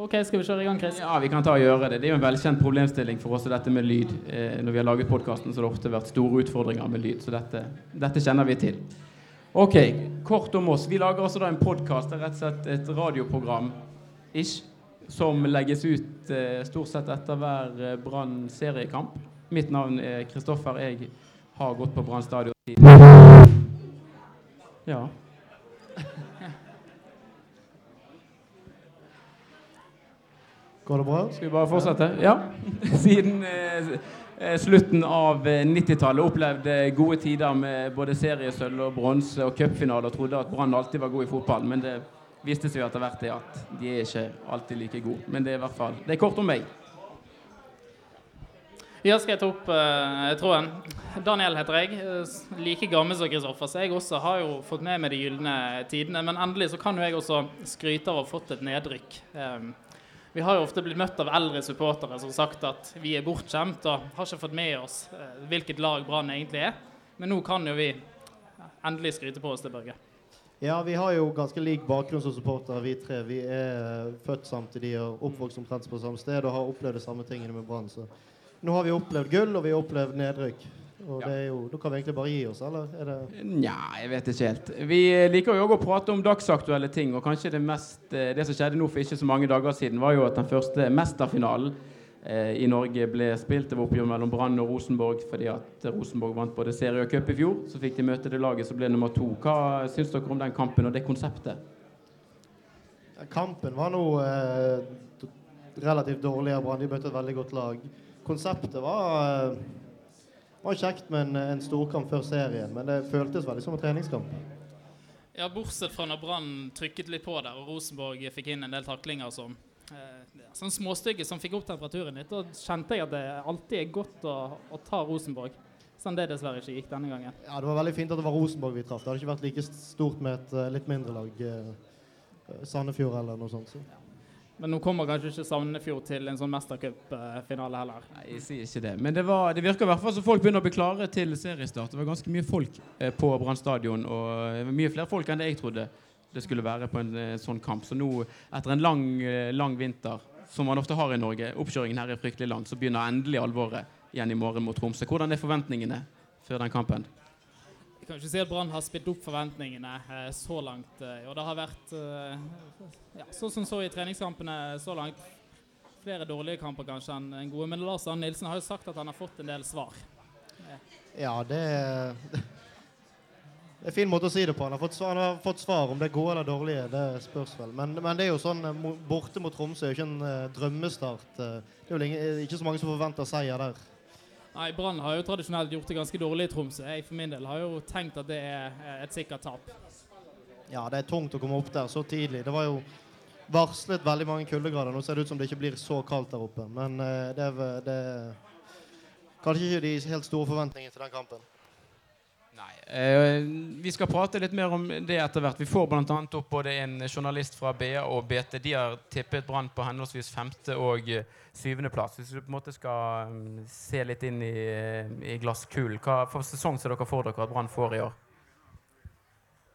Ok, Skal vi kjøre i gang, Chris? Ja, vi kan ta og gjøre det. Det er jo en velkjent problemstilling for oss dette med lyd. Eh, når vi har laget podkasten, så har det ofte vært store utfordringer med lyd. Så dette, dette kjenner vi til. Ok, kort om oss. Vi lager altså da en podkast. Rett og slett et radioprogram ish, som legges ut eh, stort sett etter hver eh, Brann seriekamp. Mitt navn er Kristoffer. Jeg har gått på Brann stadion Ja. Går det bra? Skal vi bare fortsette? Ja. Siden eh, eh slutten av 90-tallet eh, opplevde gode tider med både seriesølv og bronse og cupfinale og trodde at Brann alltid var god i fotball. Men det viste seg etter hvert at de er ikke alltid like gode. Men det er i hvert fall Det er kort om meg. Ja, skal jeg ta opp eh, tråden? Daniel heter jeg. Like gammel som Kristoffer. Så jeg også har jo fått med meg de gylne tidene. Men endelig så kan jo jeg også skryte av å ha fått et nedrykk. Um, vi har jo ofte blitt møtt av eldre supportere som har sagt at vi er bortskjemt og har ikke fått med oss uh, hvilket lag Brann egentlig er. Men nå kan jo vi endelig skryte på oss det, Børge. Ja, vi har jo ganske lik bakgrunn som supportere, vi tre. Vi er født samtidig og oppvokst omtrent på samme sted og har opplevd de samme tingene med Brann. Nå har vi opplevd gull, og vi har opplevd nedrykk. Og ja. det jo, Da kan vi egentlig bare gi oss, eller? Er det Nja, jeg vet ikke helt. Vi liker jo å prate om dagsaktuelle ting. Og kanskje det, mest, eh, det som skjedde nå for ikke så mange dager siden, var jo at den første mesterfinalen eh, i Norge ble spilt. Det var oppgjør mellom Brann og Rosenborg fordi at Rosenborg vant både serie og cup i fjor. Så fikk de møte det laget som ble nummer to. Hva syns dere om den kampen og det konseptet? Kampen var nå eh, relativt dårlig av Brann. De møtte et veldig godt lag konseptet var, eh, var kjekt med en, en storkamp før serien, men det føltes veldig som en treningskamp. Ja, Bortsett fra når Brann trykket litt på der, og Rosenborg fikk inn en del taklinger som eh, sånn småstygge som fikk opp temperaturen litt. Da kjente jeg at det alltid er godt å, å ta Rosenborg. Sånn det dessverre ikke gikk denne gangen. Ja, Det var veldig fint at det var Rosenborg vi traff. Det hadde ikke vært like stort med et uh, litt mindre lag. Eh, Sandefjord eller noe sånt. Så. Ja. Men nå kommer kanskje ikke Sandefjord til en sånn mestercupfinale heller. Nei, jeg sier ikke det. Men det, var, det virker i hvert fall som folk begynner å bli klare til seriestart. Det var ganske mye folk eh, på Brann stadion, og eh, mye flere folk enn det jeg trodde det skulle være på en eh, sånn kamp. Så nå, etter en lang, lang vinter, som man ofte har i Norge, oppkjøringen her er fryktelig lang, så begynner endelig alvoret igjen i morgen mot Tromsø. Hvordan er forventningene før den kampen? Kan ikke si at Brann har spilt opp forventningene eh, så langt. Eh, og det har vært eh, ja, sånn som så i treningskampene så langt. Flere dårlige kamper kanskje enn en gode. Men Lars Arne Nilsen har jo sagt at han har fått en del svar. Ja, det Det er en fin måte å si det på. Han har fått svar, har fått svar om det er gode eller dårlige. Det spørs vel. Men, men, det er jo sånn borte mot Tromsø er jo ikke en drømmestart. det er jo ikke så mange som forventer seier der. Nei, Brann har jo tradisjonelt gjort det ganske dårlig i Tromsø. Jeg for min del har jo tenkt at det er et sikkert tap. Ja, det er tungt å komme opp der så tidlig. Det var jo varslet veldig mange kuldegrader. Nå ser det ut som det ikke blir så kaldt der oppe. Men uh, det, er, det kanskje ikke de helt store forventningene til den kampen. Nei. Eh, vi skal prate litt mer om det etter hvert. Vi får bl.a. opp både en journalist fra BA og BT. De har tippet Brann på henholdsvis femte- og eh, syvendeplass. Hvis du på en måte skal um, se litt inn i, eh, i glasskulen, hva for sesong ser dere for dere at Brann får i år?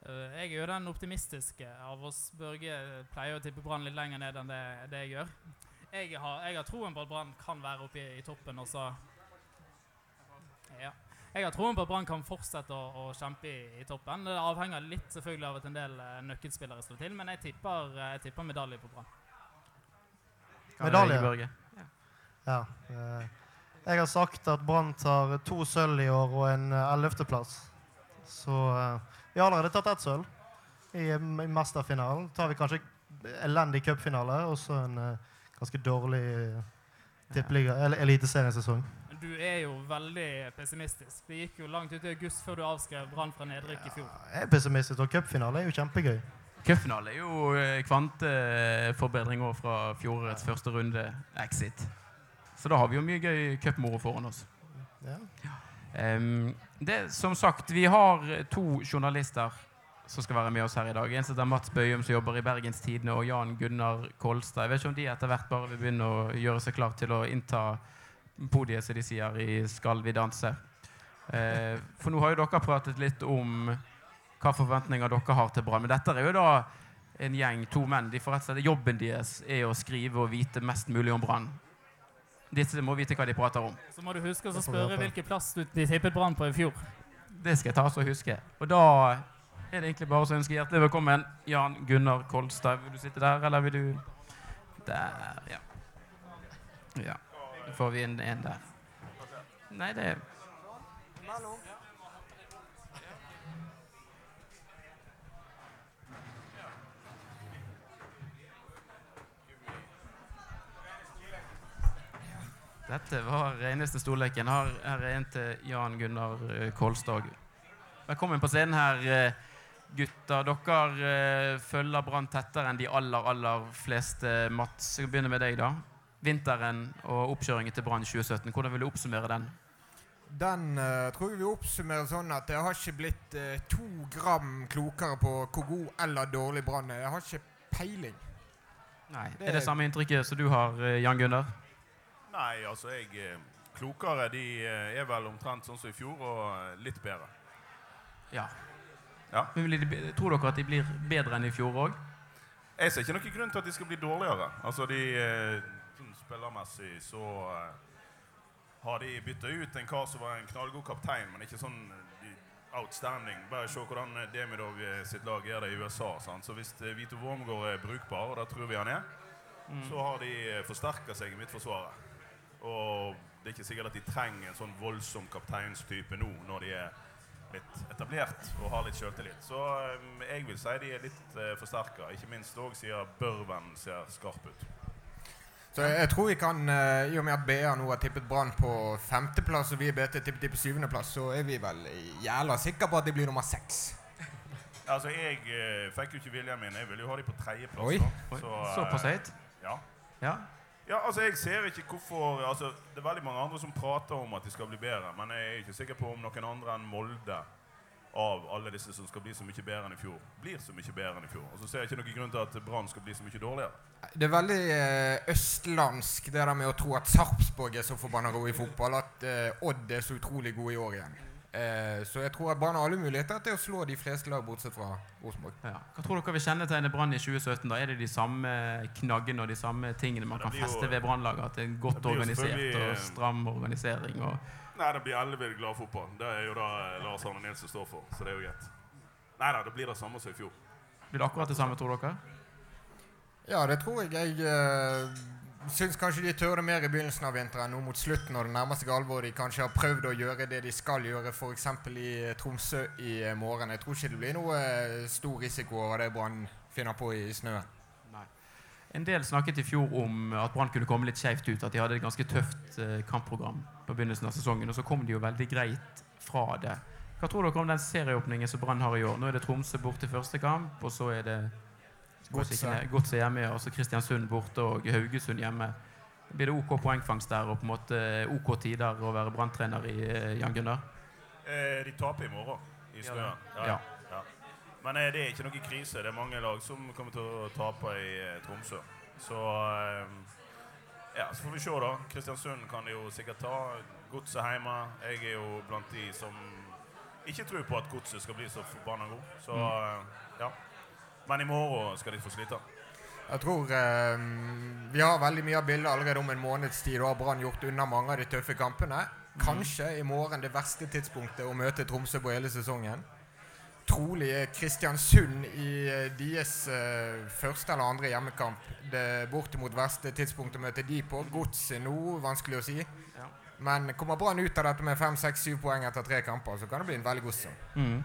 Uh, jeg er jo den optimistiske av oss. Børge pleier å tippe Brann litt lenger ned enn det, det jeg gjør. Jeg har, jeg har troen på at Brann kan være oppe i, i toppen. og så. Jeg har troen på at Brann kan fortsette å, å kjempe i, i, toppen. Det avhenger litt selvfølgelig av at en del uh, nøkkelspillere står til, men jeg tipper, uh, jeg tipper medalje på Brann. Medalje? Ja. ja. Uh, jeg har sagt at Brann tar to sølv i år og en ellevteplass. Så vi har allerede tatt ett sølv i, i mesterfinalen. tar vi kanskje elendig cupfinale og så en ganske dårlig eliteseriesesong. Du er jo veldig pessimistisk. Det gikk jo langt ut i august før du avskrev Brann fra nedrykk i fjor. Ja, jeg er pessimistisk, og cupfinale er jo kjempegøy. Cupfinale er jo eh, kvanteforbedring òg fra fjorårets første runde exit. Så da har vi jo mye gøy cupmoro foran oss. Ja. Um, det, som sagt, vi har to journalister som skal være med oss her i dag. En som heter Mats Bøyum, som jobber i Bergens Tidende, og Jan Gunnar Kolstad. Jeg vet ikke om de etter hvert bare vil begynne å gjøre seg klar til å innta podiet, som de sier i Skal vi danse. Eh, for nå har jo dere pratet litt om hva forventninger dere har til Brann. Men dette er jo da en gjeng, to menn. De får rett og slett Jobben deres er å skrive og vite mest mulig om Brann. Disse må vite hva de prater om. Så må du huske å spørre hvilken plass du, tippet Brann på i fjor. Det skal jeg ta og huske. Og da er det egentlig bare å ønske hjertelig velkommen Jan Gunnar Kolstad. Vil du sitte der, eller vil du Der, ja. Ja. Får vi en, en der. Nei, det Dette var reneste storleken. Her, her er en til Jan Gunnar eh, Kolstad. Velkommen på scenen her, eh, gutter. Dere eh, følger Brann tettere enn de aller, aller fleste. Mats, jeg begynner med deg, da. Vinteren og oppkjøringen til Brann 2017. Hvordan vil du oppsummere den? Den uh, tror jeg vi oppsummerer sånn at jeg har ikke blitt uh, to gram klokere på hvor god eller dårlig Brann er. Jeg har ikke peiling. Nei, det Er det samme inntrykket som du har, Jan Gunnar? Nei, altså jeg eh, Klokere de eh, er vel omtrent sånn som i fjor, og eh, litt bedre. Ja. ja. Men de, Tror dere at de blir bedre enn i fjor òg? Jeg ser ikke noen grunn til at de skal bli dårligere. Altså de Spillermessig så har de bytta ut en kar som var en knallgod kaptein, men ikke sånn outstanding. Bare se hvordan Demidov sitt lag gjør det i USA. Sant? Så hvis Vito Wormgård er brukbar, og det tror vi han er, mm. så har de forsterka seg i midtforsvaret. Og det er ikke sikkert at de trenger en sånn voldsom kapteinstype nå når de er litt etablert og har litt sjøltillit. Så jeg vil si de er litt uh, forsterka. Ikke minst òg siden Børven ser skarp ut. Så jeg tror vi kan, uh, I og med at BA nå har tippet Brann på femteplass, og vi i BT tippet på syvendeplass, så er vi vel jævla sikre på at de blir nummer seks. Altså, Jeg uh, fikk jo ikke viljen min. Jeg ville jo ha dem på tredjeplass. Så, Såpass høyt? Ja. ja. Ja, altså Jeg ser ikke hvorfor altså Det er veldig mange andre som prater om at de skal bli bedre, men jeg er ikke sikker på om noen andre enn Molde av alle disse som skal bli så mye bedre enn i fjor, blir så mye bedre enn i fjor. Og så ser jeg ikke noen grunn til at Brann skal bli så mye dårligere. Det er veldig eh, østlandsk det der med å tro at Sarpsborg er så forbanna gode i fotball, at eh, Odd er så utrolig gode i år igjen. Eh, så jeg tror at Brann har alle muligheter til å slå de fleste lag, bortsett fra Rosenborg. Ja. Hva tror dere vil kjennetegne Brann i 2017? da? Er det de samme knaggene og de samme tingene man kan feste ved Brannlaget? At det er godt organisert og stram organisering? Og Nei, det blir ellevill gladfotball. Det er jo det Lars Arne Nilsen står for, så det er jo greit. Nei da, det blir det samme som i fjor. Blir det akkurat det samme, tror dere? Ja, det tror jeg. Jeg uh, syns kanskje de tør det mer i begynnelsen av vinteren. Nå mot slutten når det nærmer seg alvor. De kanskje har prøvd å gjøre det de skal gjøre, f.eks. i eh, Tromsø i eh, morgen. Jeg tror ikke det blir noe eh, stor risiko over det Brann finner på i snøen. En del snakket i fjor om at Brann kunne komme litt skjevt ut. At de hadde et ganske tøft kampprogram på begynnelsen av sesongen. Og så kom de jo veldig greit fra det. Hva tror dere om den serieåpningen som Brann har i år? Nå er det Tromsø borte første kamp, og så er det Godset hjemme, og så Kristiansund borte og Haugesund hjemme. Blir det OK poengfangst der og på en måte OK tider å være branntrener i eh, Jan Gunnar? Eh, de taper i morgen i snøen. Ja, ja. ja. Men eh, det er ikke noe krise. Det er mange lag som kommer til å tape i eh, Tromsø. Så eh, ja, så får vi se, da. Kristiansund kan de jo sikkert ta. Godset hjemme. Jeg er jo blant de som ikke tror på at Godset skal bli så forbanna god. Så mm. Eh, ja. Men i morgen skal de få slite. Jeg tror eh, Vi har veldig mye av bildet allerede om en måneds tid. Da har Brann gjort unna mange av de tøffe kampene. Kanskje i morgen det verste tidspunktet å møte Tromsø på hele sesongen. Trolig er Kristiansund i eh, deres eh, første eller andre hjemmekamp det bortimot verste tidspunktet å møte de på. Godset nå, vanskelig å si. Ja. Men kommer Brann ut av dette med fem, seks, syv poeng etter tre kamper, så kan det bli en veldig god sesong. Mm.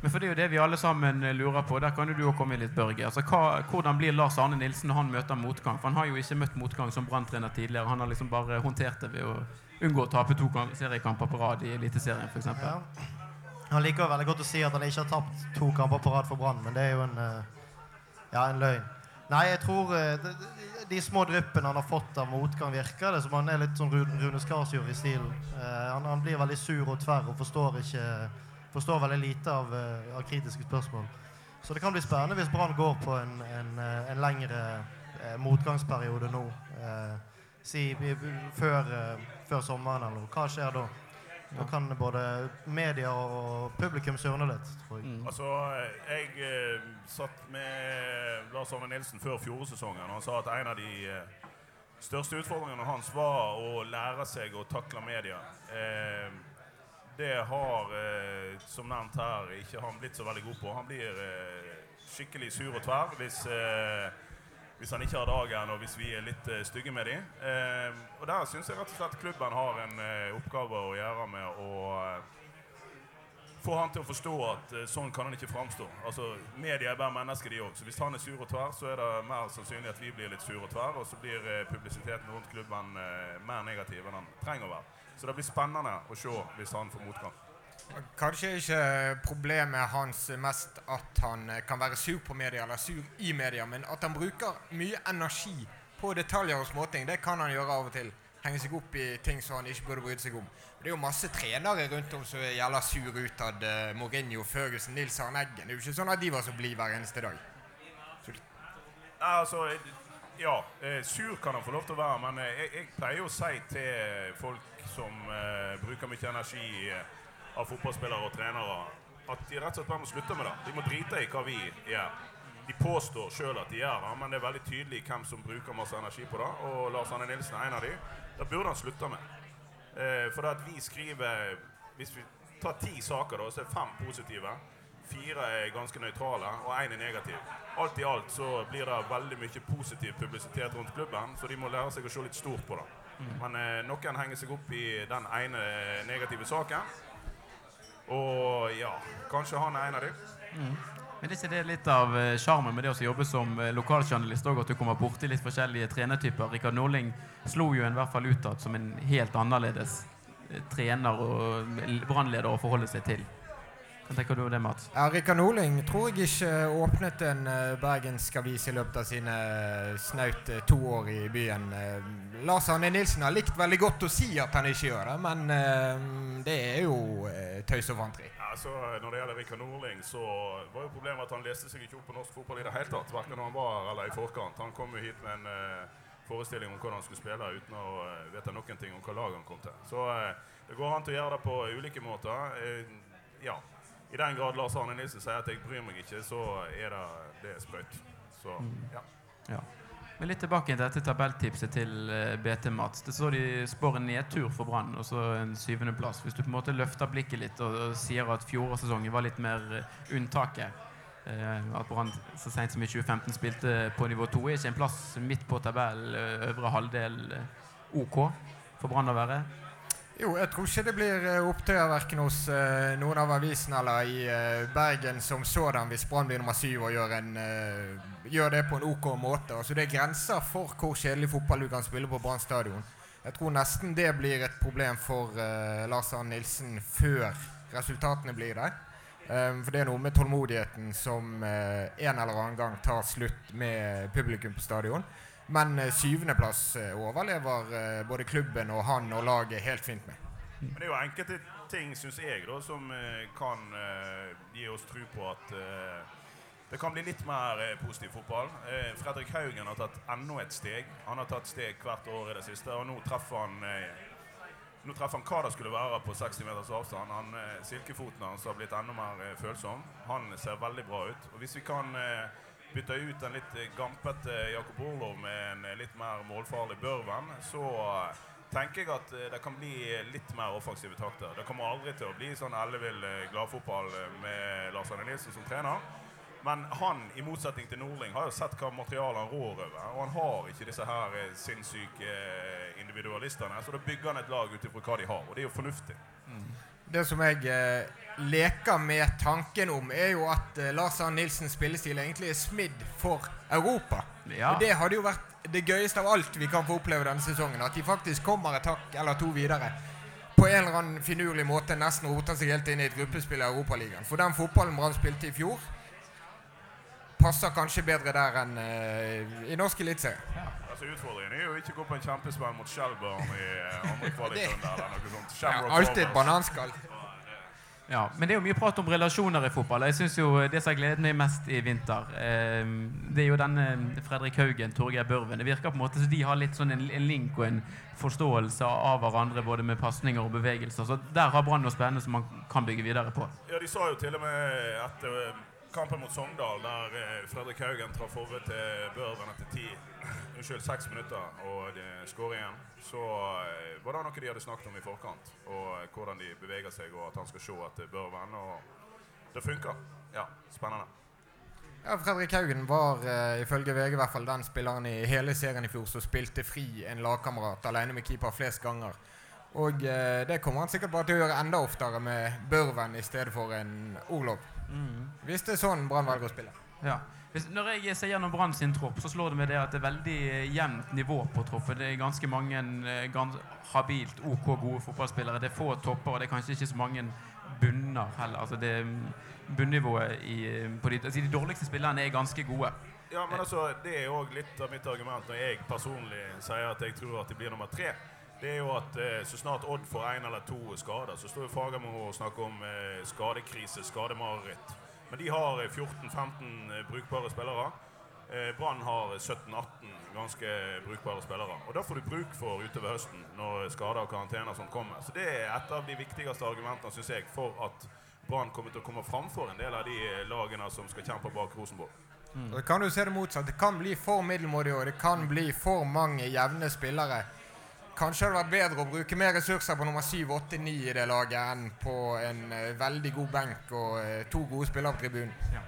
Men for det er jo det vi alle sammen eh, lurer på. Der kan jo du òg komme litt, Børge. Altså, hva, hvordan blir Lars Arne Nilsen når han møter motgang? For han har jo ikke møtt motgang som branntrener tidligere. Han har liksom bare håndtert det ved å unngå å tape to seriekamper på rad i Eliteserien f.eks. Ja. Han liker veldig godt å si at han ikke har tapt to kamper på rad for Brann, men det er jo en, eh, ja, en løgn. Nei, jeg tror eh, de, de små dryppene han har fått av motgang, virker det som han er litt sånn Rune Skarsjord i stilen. Han, han, blir veldig sur og tverr og forstår ikke forstår veldig lite av, uh, av, kritiske spørsmål. Så det kan bli spennende hvis Brann går på en, en, eh, en lengre uh, motgangsperiode nå. Eh, si før, før, sommeren eller noe. Hva skjer da? Da kan både media og publikum surne litt, tror jeg. Mm. Altså, jeg eh, satt med Lars Arne Nilsen før fjorårssesongen. Han sa at en av de eh, største utfordringene hans var å lære seg å takle media. Eh, det har, eh, som nevnt her, ikke han blitt så veldig god på. Han blir eh, skikkelig sur og tverr hvis eh, hvis han ikke har dagen, og hvis vi er litt uh, stygge med dem. Uh, og Der syns jeg rett og slett klubben har en uh, oppgave å gjøre med å få han til å forstå at sånn kan han ikke framstå. Altså, Media er bare mennesker, de òg. Så hvis han er sur og tverr, så er det mer sannsynlig at vi blir litt sur og tverr, og så blir publisiteten rundt klubben mer negativ enn han trenger å være. Så det blir spennende å se hvis han får motgang. Kanskje ikke problemet hans mest at han kan være sur på media eller sur i media, men at han bruker mye energi på detaljer og småting. Det kan han gjøre av og til. Henge seg opp i ting som han ikke burde brydd seg om. Det er jo masse trenere rundt om som gjelder sur utad. Uh, Mourinho, Førgussen, Nils Arne Eggen. Det er jo ikke sånn at de var så blide hver eneste dag. Så. Altså, ja, eh, sur kan han få lov til å være, men eh, jeg, jeg pleier å si til folk som eh, bruker mye energi eh, av fotballspillere og trenere at de rett og slett bare må slutte med det. De må drite i hva vi gjør. De påstår sjøl at de gjør det, men det er veldig tydelig hvem som bruker masse energi på det. Og Lars Anne Nilsen er en av de. Det burde han slutte med. Eh, for det at vi skriver Hvis vi tar ti saker, da, så er fem positive. Fire er ganske nøytrale, og én er negativ. Alt i alt så blir det veldig mye positiv publisitet rundt klubben, så de må lære seg å se litt stort på det. Mm. Men eh, noen henger seg opp i den ene negative saken. Og ja, kanskje han er en av dem. Mm. Men er ikke det litt av eh, sjarmen med det å jobbe som eh, lokaljournalist òg, at du kommer borti litt forskjellige trenertyper? Rikard Norling slo jo i hvert fall utad som en helt annerledes eh, trener og brannleder å forholde seg til. Hva tenker du om det, Mats? Ja, Rikard Norling tror jeg ikke åpnet en uh, bergensk avis i løpet av sine uh, snaut uh, to år i byen. Uh, Lars Arne Nilsen har likt veldig godt å si at han ikke gjør det, men det er jo tøys og fanteri. Altså, når det gjelder Rikard Norling, så var jo problemet at han leste seg ikke opp på norsk fotball i det hele tatt. Verken når han var her eller i forkant. Han kom jo hit med en forestilling om hvordan han skulle spille, uten å vite noen ting om hva lag han kom til. Så det går an til å gjøre det på ulike måter. ja, i den grad Lars Arne Nilsen sier at 'jeg bryr meg ikke', så er det, det er sprøyt. Så, mm. ja. ja. Men litt tilbake til dette tabelltipset til eh, BT Mats. Det så de spår en nedtur for Brann og så en syvendeplass. Hvis du på en måte løfter blikket litt og, og sier at fjorårssesongen var litt mer uh, unntaket uh, At Brann så sent som i 2015 spilte på nivå 2, er ikke en plass midt på tabellen, øvre halvdel, OK for Brann å være? Jo, jeg tror ikke det blir uh, opptøyer verken hos eh, noen av avisene eller i eh, Bergen som sådan hvis Brann blir nummer syv og gjør, en, gjør, det på en OK måte. Altså, det er grenser for hvor kjedelig fotball du kan spille på Brann stadion. Jeg tror nesten det blir et problem for Lars Arne Nilsen før resultatene blir der. Um, for det er noe med tålmodigheten som en eller annen gang tar slutt med publikum på stadion. Men eh, syvendeplass eh, overlever eh, både klubben og han og laget helt fint med. Men det er jo enkelte ting, syns jeg, da, som kan gi oss tro på at det kan bli litt mer positiv fotball. Fredrik Haugen har tatt enda et steg. Han har tatt steg hvert år i det siste, og nå treffer han nå treffer han hva det skulle være på 60 meters avstand. Han, silkefoten hans har blitt enda mer følsom. Han ser veldig bra ut. Og Hvis vi kan bytta ut en litt gampete Jakob Orlov med en litt mer målfarlig Børven, så eh, tenker jeg at eh, det kan bli litt mer offensive takter. Det kommer aldri til å bli sånn ellevill eh, gladfotball med Lars Arne Nilsen som trener. Men han, i motsetning til Nordling, har jo sett hva materialet han rår over. Og han har ikke disse her sinnssyke individualistene. Så da bygger han et lag ut ifra hva de har. Og det er jo fornuftig. Mm. Det som jeg eh, leker med tanken om, er jo at uh, Lars Arne Nilsens spillestil egentlig er smidd for Europa. Ja. Og Det hadde jo vært det gøyeste av alt vi kan få oppleve denne sesongen. At de faktisk kommer et hakk eller to videre. På en eller annen finurlig måte nesten roter seg helt inn i et gruppespill i Europaligaen. For den fotballen Brann spilte i fjor, passer kanskje bedre der enn uh, i norsk eliteserie. Ja. Altså, utfordringen er jo ikke å gå på en kjempesmell mot Shelburne i uh, andre kvalikrunde eller noe sånt. Ja, alltid et bananskall. Ja, Men det er jo mye prat om relasjoner i fotball. Jeg synes jo Det som har gledet meg mest i vinter, eh, det er jo denne Fredrik Haugen, Torgeir Børven. Det virker på en måte som de har litt sånn en, en link og en forståelse av hverandre både med pasninger og bevegelser. Så der har Brann noe spennende som man kan bygge videre på. Ja, De sa jo til og med etter eh, kampen mot Sogndal, der eh, Fredrik Haugen traff hodet til Børven etter ti unnskyld, seks minutter og de skårer igjen, så eh, var det noe de hadde snakket om i forkant. Og hvordan de beveger seg, og at han skal se at det bør vende. Og det funker. Ja, spennende. Ja, Fredrik Haugen var uh, ifølge VG i hvert fall den spilleren i hele serien i fjor som spilte fri en lagkamerat alene med keeper flest ganger. Og uh, det kommer han sikkert bare til å gjøre enda oftere med Børven i stedet for en Orlov. Mm. Hvis det er sånn Brann velger å spille. Ja. Hvis, når jeg ser gjennom Brann sin tropp, så slår det meg det at det er veldig eh, jevnt nivå på troppen. Det er ganske mange eh, gans, habilt OK gode fotballspillere. Det er få topper, og det er kanskje ikke så mange bunner heller. Altså det mm, Bunnivået i, eh, på de, altså de dårligste spillerne er ganske gode. Ja, men altså, Det er òg litt av mitt argument når jeg personlig sier at jeg tror at de blir nummer tre. Det er jo at eh, Så snart Odd får én eller to skader, så står Fagermo og snakker om eh, skadekrise, skademareritt. Men de har 14-15 eh, brukbare spillere. Eh, Brann har 17-18 ganske brukbare spillere. Og Da får du bruk for utover høsten når skader og karantener sånt kommer. Så Det er et av de viktigste argumentene synes jeg, for at Brann kommer til å komme framfor en del av de eh, lagene som skal kjempe bak Rosenborg. Mm. Det kan du se det motsatt. Det kan bli for middelmådig, og det kan bli for mange jevne spillere. Kanskje hadde vært bedre å bruke mer ressurser på nummer 7, 8, 9 i det laget enn på en uh, veldig god benk og uh, to gode spillere på tribunen. Ja.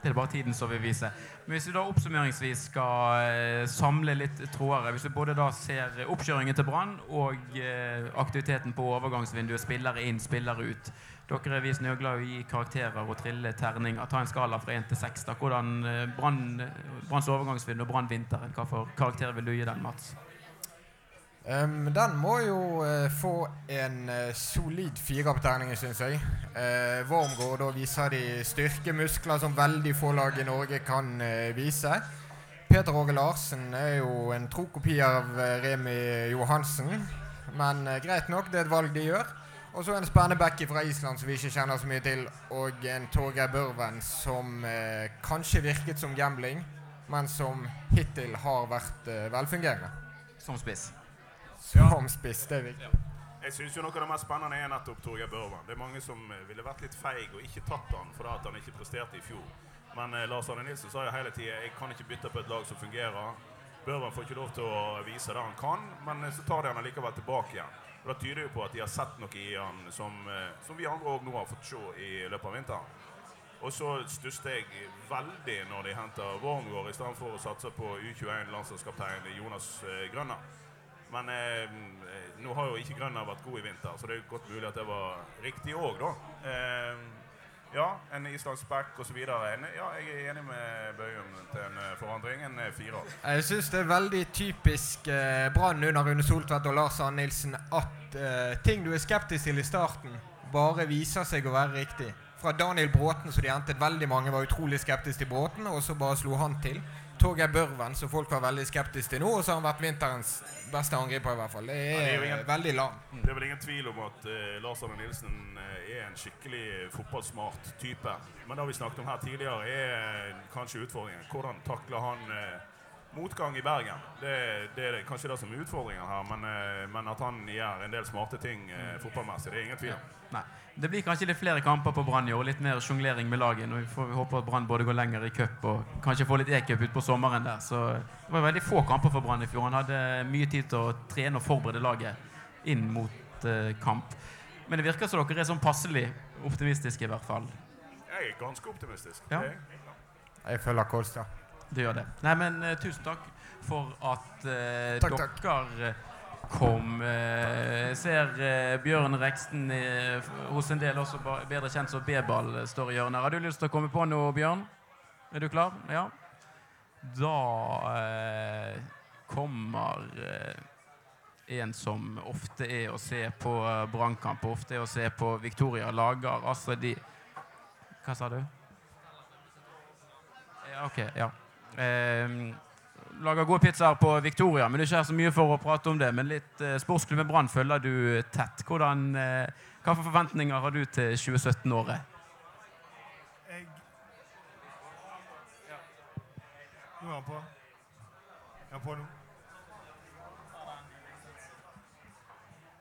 Det er bare tiden som vil vise. Men Hvis vi da oppsummeringsvis skal uh, samle litt tråder Hvis vi både da ser oppkjøringen til Brann og aktiviteten på overgangsvinduet, spillere inn, spillere ut Dere er visst glad i å gi karakterer og trille terning. Ta en skala fra 1 til 6. Hvordan Branns overgangsvindu og Brann-vinteren, hva for karakter vil du gi den, Mats? Um, den må jo uh, få en uh, solid fire på terningen, syns jeg. Uh, Wormgård da viser de styrkemuskler som veldig få lag i Norge kan vise. Peter Åge Larsen er jo en tro kopi av Remi Johansen. Men greit nok, det er et valg de gjør. Og så en spennende back fra Island som vi ikke kjenner så mye til. Og en Torgeir Børven som kanskje virket som gambling, men som hittil har vært velfungerende. Som spiss som spiss. Det er viktig. Jeg syns noe av det mest spennende er nettopp Torgeir Børvan. Det er mange som eh, ville vært litt feig og ikke tatt han fordi han ikke presterte i fjor. Men eh, Lars Arne Nilsen sa jo hele tida jeg kan ikke bytte på et lag som fungerer. Børvan får ikke lov til å vise det han kan, men eh, så tar de han allikevel tilbake igjen. Og Det tyder jo på at de har sett noe i han som, eh, som vi andre òg nå har fått se i løpet av vinteren. Og så stusset jeg veldig når de henter Wormgård istedenfor å satse på U21-landslagskaptein Jonas Grønner. Men eh, nå har jo ikke Grønna vært god i vinter, så det er godt mulig at det var riktig òg, da. Eh, ja, en islandsk back osv. Ja, jeg er enig med Bøyum til en eh, forandring. En eh, fire. Jeg syns det er veldig typisk eh, Brann under Rune Soltvedt og Lars Arne Nilsen at eh, ting du er skeptisk til i starten, bare viser seg å være riktig. Fra Daniel Bråten, så de hentet veldig mange, var utrolig skeptiske til Bråten, og så bare slo han til. Torgeir Børven, som folk var veldig skeptiske til nå, og så har han vært vinterens beste angriper, i hvert fall. Det er, det er ingen, veldig lam. Det er vel ingen tvil om at uh, Lars Arne Nilsen uh, er en skikkelig fotballsmart type. Men det har vi snakket om her tidligere, er kanskje utfordringen. Hvordan takler han uh, motgang i Bergen? Det, det, er kanskje det som er utfordringen her, men, men at han gjør en del smarte ting fotballmessig, det er ingen tvil. Ja. Nei. Det blir kanskje litt flere kamper på Brann i år, litt mer sjonglering med laget. Og vi får håpe at Brann både går lenger i cup og kanskje får litt e-cup utpå sommeren der. Så det var veldig få kamper for Brann i fjor. Han hadde mye tid til å trene og forberede laget inn mot eh, kamp. Men det virker som dere er sånn passelig optimistiske, i hvert fall. Jeg er ganske optimistisk. Ja. Jeg følger Kolstad. Du gjør det. Nei, men uh, tusen takk for at uh, takk, dere takk kom. Jeg eh, ser eh, Bjørn Reksten hos en del også bedre kjent som B-ball står i hjørnet. Har du lyst til å komme på noe, Bjørn? Er du klar? Ja? Da eh, kommer eh, en som ofte er å se på Brannkamp, ofte er å se på Victoria, lager altså de Hva sa du? Ja, OK. Ja. Eh, lager gode pizzaer på Victoria, men du er ikke her så mye for å prate om det. Men litt eh, sportsklubben Brann følger du tett. Hvordan, eh, hva for forventninger har du til 2017-året? Jeg. Nå er på. Er på nå?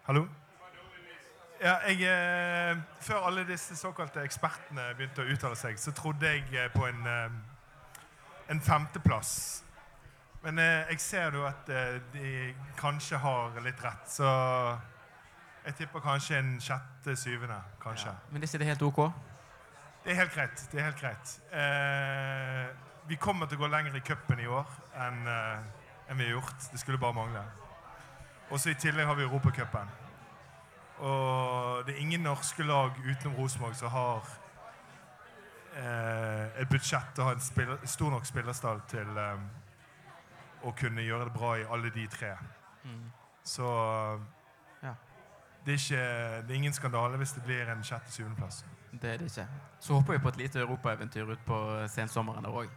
Hallo? Ja, jeg, eh, før alle disse såkalte ekspertene begynte å uttale seg, så trodde jeg eh, på en, eh, en femteplass. Men eh, jeg ser jo at eh, de kanskje har litt rett, så jeg tipper kanskje en sjette-syvende. kanskje. Ja. Men det er det helt ok? Det er helt greit. det er helt greit. Eh, vi kommer til å gå lenger i cupen i år enn enn vi har gjort. Det skulle bare mangle. Og så I tillegg har vi Europacupen. Og det er ingen norske lag utenom Rosenborg som har eh, et budsjett og ha en spiller, stor nok spillerstall til eh, å kunne gjøre det bra i alle de tre. Mm. Så ja. det, er ikke, det er ingen skandale hvis det blir en sjette-syvendeplass. Det er det ikke. Så håper vi på et lite europaeventyr ut på sensommeren der òg.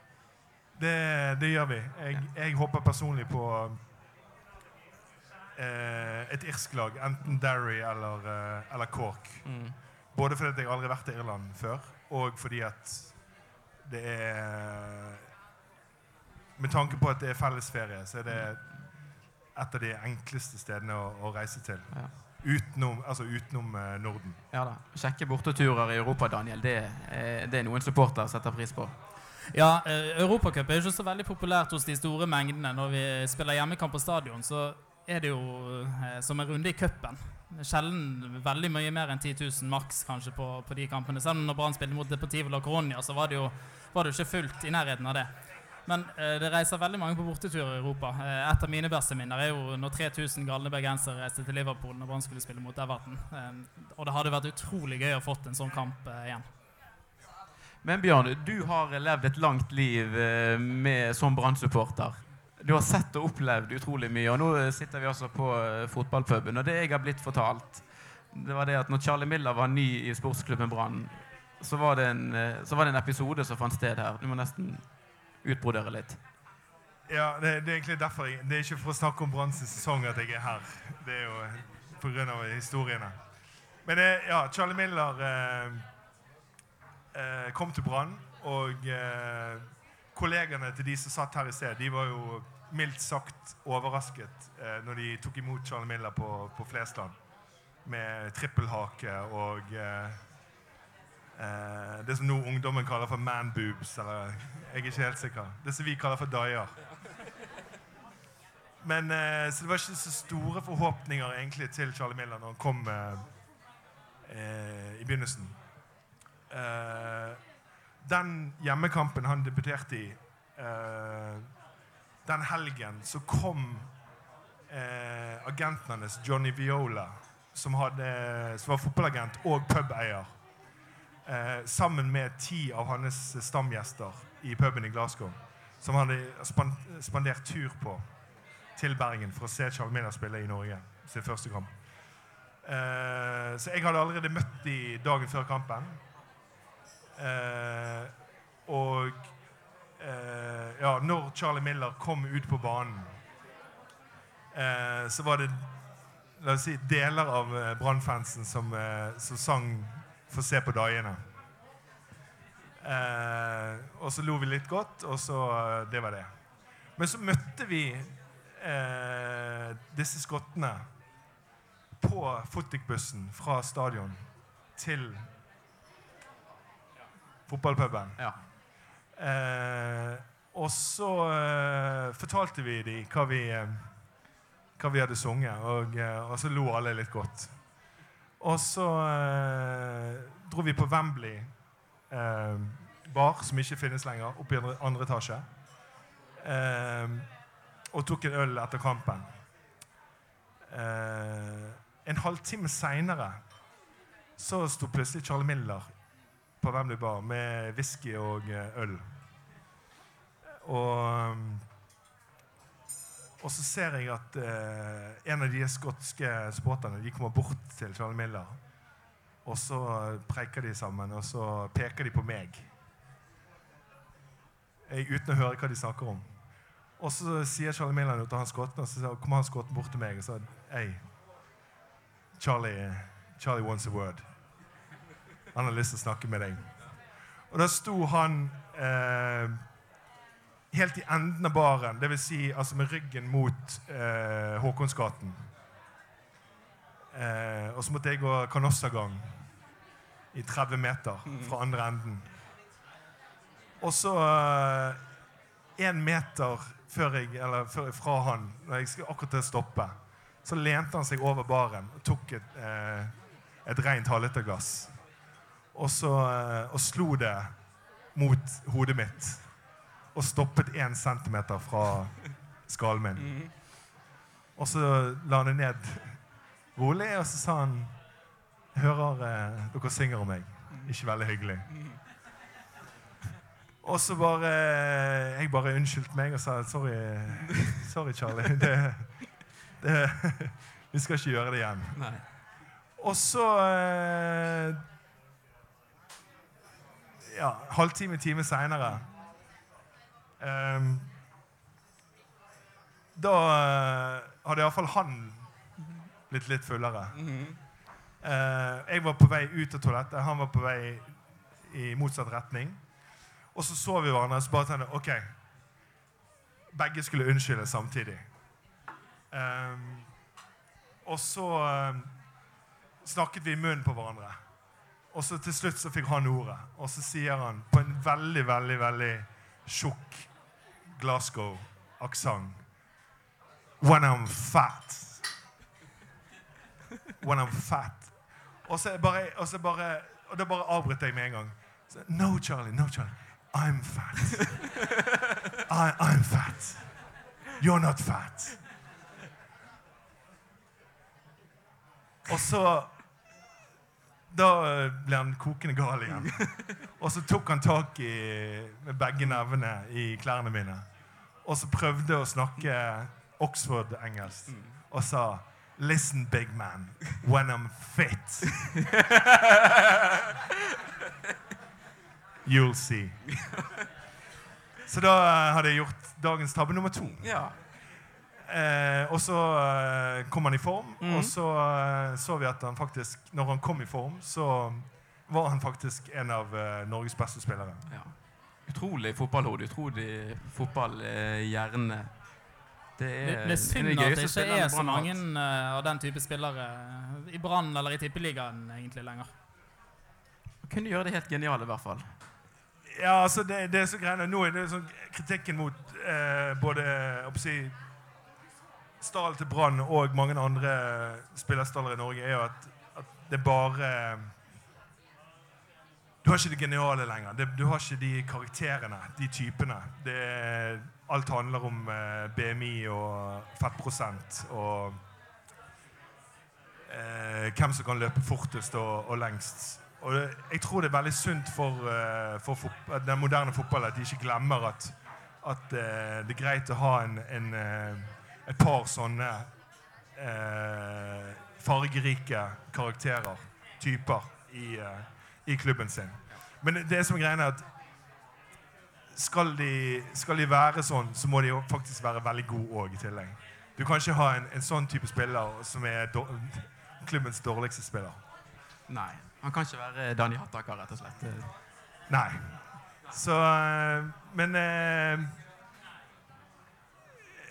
Det, det, gjør vi. Jeg, ja. jeg håper personlig på eh, et irsk lag. Enten Derry eller, eh, eller Cork. Mm. Både fordi jeg aldri har vært i Irland før, og fordi at det er Med tanke på at det er fellesferie, så er det et av de enkleste stedene å, å reise til. Ja. Utenom, altså utenom uh, Norden. Ja da. Kjekke borteturer i Europa, Daniel. Det, er, det er noen supporter setter pris på. Ja, uh, Europacup er ikke så veldig populært hos de store mengdene. Når vi spiller hjemmekamp på stadion, så er det jo eh, som en runde i cupen. Sjelden veldig mye mer enn 10 000 maks kanskje på, på de kampene. Selv om når Brann spilte mot Deportivo la Coronia, så var det, jo, var det ikke fullt i nærheten av det. Men eh, det reiser veldig mange på borteturer i Europa. Eh, et av mine beste minner er jo når 3000 galne bergensere reiste til Liverpool når Brann skulle spille mot Everton. Eh, og det hadde vært utrolig gøy å fått en sånn kamp eh, igjen. Men Bjørn, du har levd et langt liv eh, med, som Brann-supporter. Du har sett og opplevd utrolig mye, og nå sitter vi altså på uh, fotballpuben. Og det jeg har blitt fortalt, det var det at når Charlie Miller var ny i sportsklubben Brann, så, uh, så var det en episode som fant sted her. Du må nesten utbrodere litt. Ja, det, det, er egentlig derfor jeg, Det er ikke for å snakke om Branns sesong at jeg er her. Det er jo pga. historiene. Men det, ja, Charlie Miller kom til Brann, og kollegene til de som satt her i sted, de var jo mildt sagt overrasket eh, når de tok imot Charlie Miller på, på Flesland med trippelhake og eh, eh, det som nå ungdommen kaller for manboobs. Eller jeg er ikke helt sikker. Det som vi kaller for daier. Men, eh, så det var ikke så store forhåpninger egentlig til Charlie Miller når han kom eh, eh, i begynnelsen. Den hjemmekampen han debuterte i den helgen så kom eh, agenten hans, Johnny Viola, som, hadde, som var fotballagent og pubeier, eh, sammen med ti av hans stamgjester i puben i Glasgow, som hadde spandert tur på til Bergen for å se Miller spille i Norge sin første kamp. Eh, så jeg hadde allerede møtt dem dagen før kampen. Eh, og eh, ja, når Charlie Miller kom ut på banen, eh, så var det la oss si, deler av eh, Brann-fansen som, eh, som, sang 'Få se på dagene'. Eh, og så lo vi litt godt, og så Det var det. Men så møtte vi disse skottene på Fotic-bussen fra stadion til fotballpuben. Ja. Eh, og så eh, fortalte vi dem hva vi, eh, hva vi hadde sunget, og, eh, og, så lo alle litt godt. Og så eh, dro vi på Wembley eh, bar, som ikke finnes lenger, oppe i andre, andre etasje. og tok en øl etter kampen. en halvtime seinere så sto plutselig Charlie Miller på Wembley Bar med whisky og eh, øl. Og, um, og så ser jeg at eh, en av de skotske supporterne de kommer bort til Charlie Miller. Og så preiker de sammen, og så peker de på meg. Jeg, uten å høre hva de snakker om. Og så sier Charlie Millan til han Skotten, og så kommer han Skotten bort til meg og sier Hei, Charlie, Charlie wants a word. Han har lyst til å snakke med deg. Og da sto han eh, helt i enden av baren, dvs. Si, altså med ryggen mot eh, Håkonsgaten. Eh, og så måtte jeg gå kanossagang i 30 meter fra andre enden. Og så én eh, meter før jeg, eller før, fra han, når jeg skulle akkurat til å stoppe, så lente han seg over baren og tok et, eh, et rent halvliterglass. Og, så, eh, og slo det mot hodet mitt. Og stoppet én centimeter fra skallen min. Mhm. Og så la han det ned rolig, og så sa han Hører eh, dere synger om meg. Ikke veldig hyggelig. Mhm. Og så bare Jeg bare unnskyldte meg og sa sorry, sorry Charlie. Det, det, vi skal ikke gjøre det igjen. Nei. Og så eh, Ja, halvtime, time seinere um, Da uh, hadde iallfall han blitt litt fullere. Mm -hmm. uh, jeg var på vei ut av toalettet, han var på vei i motsatt retning. Og så så vi hverandre og så bare tenkte OK. Begge skulle unnskylde samtidig. Um, og så um, snakket vi i munnen på hverandre. Og så til slutt så fikk han ordet. Og så sier han på en veldig, veldig, veldig tjukk Glasgow-aksent When I'm fat. When I'm fat. Og så bare, og så bare, og da bare avbrøt jeg med en gang. No, Charlie. No, Charlie. I'm fat. I, I'm fat. You're not fat. Og så Da ble han kokende gal igjen. Og så tok han tak i, med begge nevene i klærne mine. Og så prøvde å snakke Oxford-engelsk og sa Listen, big man, when I'm fit You'll see. Så da eh, hadde jeg gjort dagens tabbe nummer to. Ja. Eh, og så eh, kom han i form, mm. og så eh, så vi at han faktisk Når han kom i form, så var han faktisk en av eh, Norges beste spillere. Ja. Utrolig fotballhode, utrolig fotballhjerne. Det er, det er synd at det ikke er så mange uh, av den type spillere i Brann eller i Tippeligaen egentlig lenger. Kunne gjøre det helt geniale, i hvert fall. Ja, altså det, det er så greiene. Nå er det sånn kritikken mot både både si, stallen til Brann og mange andre spillerstaller i Norge er jo at, at det bare Du har ikke det geniale lenger. Det, du har ikke de karakterene, de typene. Det, alt handler om eh, BMI og fettprosent og eh, hvem som kan løpe fortest og, og lengst. Og jeg tror det er veldig sunt for, eh, for den moderne fotballen at de ikke glemmer at, at eh, det er greit å ha en, en, et par sånne eh, fargerike karakterer, typer, i, i, klubben sin. Men det som er greia, er at skal de, skal de, være sånn, så må de jo faktisk være veldig gode òg i tillegg. Du kan ikke ha en, en sånn type spiller som er do, klubbens dårligste spiller. Nei. Han kan ikke være Dani Hattaka, rett og slett. Nei. Så eh, Men eh,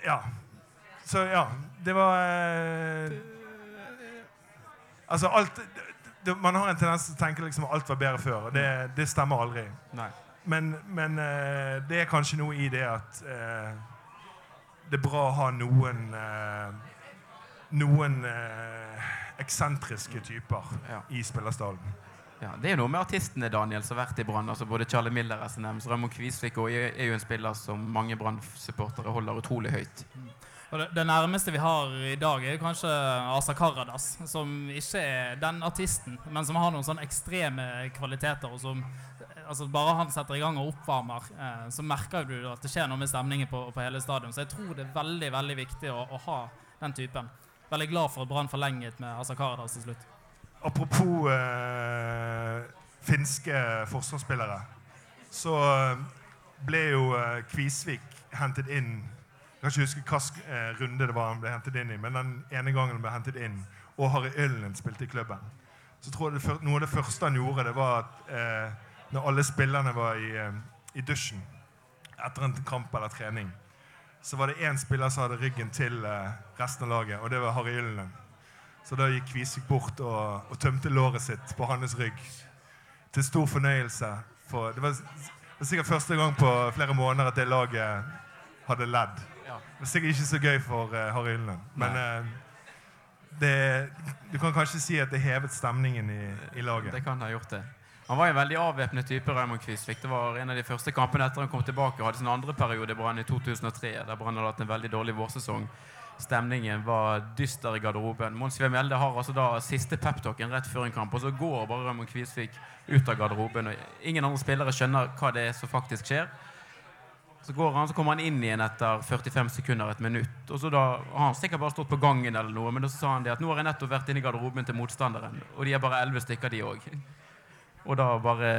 Ja. Så ja. Det var eh, Altså, alt det, Man har en tendens til å tenke liksom alt var bedre før. og Det, det stemmer aldri. Men, men det er kanskje noe i det at det er bra å ha noen noen eksentriske typer ja. i spillerstallen. Ja, det er noe med artistene Daniel, som har vært i Brann. Altså både Charlie Miller, SNM, Raymond Kvisvik og er jo en spiller som mange Brann-supportere holder utrolig høyt. Og det, nærmeste vi har i dag, er kanskje Asa Karadas. Som ikke er den artisten, men som har noen sånne ekstreme kvaliteter. og som altså Bare han setter i gang og oppvarmer, eh, så merker du at det skjer noe med stemningen på, på hele stadion. Så jeg tror det er veldig veldig viktig å, å ha den typen veldig glad for at Brann forlenget med Asa Karadas til slutt. Apropos eh, finske forsvarsspillere, så eh, ble jo eh, Kvisvik hentet inn Jeg kan ikke huske hvilken eh, runde det var han ble hentet inn i, men den ene gangen han ble hentet inn, og Harry Yllen spilte i klubben, så tror jeg det, noe av det første han gjorde, det var at eh, når alle spillerne var i, eh, i dusjen etter en kamp eller trening, så var det én spiller som hadde ryggen til eh, resten av laget, og det var Harry Yllen. Så da gikk Kvisvik bort og, og, tømte låret sitt på hans rygg. Til stor fornøyelse. For det var, det var sikkert første gang på flere måneder at det laget hadde ledd. Det er sikkert ikke så gøy for uh, Harry Hylland. Men uh, det, du kan kanskje si at det hevet stemningen i, i laget. Det kan ha gjort det. Han var en veldig avvæpnet type. Raymond Kvisvik. Det var en av de første kampene etter han kom tilbake og hadde sin andre periode i Brann i 2003. Der Brann hadde hatt en veldig dårlig vårsesong. Stemningen var dyster i garderoben. Mons V. Mjelde har altså da siste peptalken rett før en kamp, og så går bare Raymond Kvisvik ut av garderoben. og Ingen andre spillere skjønner hva det er som faktisk skjer. Så går han, så kommer han inn igjen etter 45 sekunder, et minutt. Og så da har han sikkert bare stått på gangen, eller noe, men da sa han det at nå har jeg nettopp vært inne i garderoben til motstanderen. Og de er bare elleve stykker, de òg. Og da bare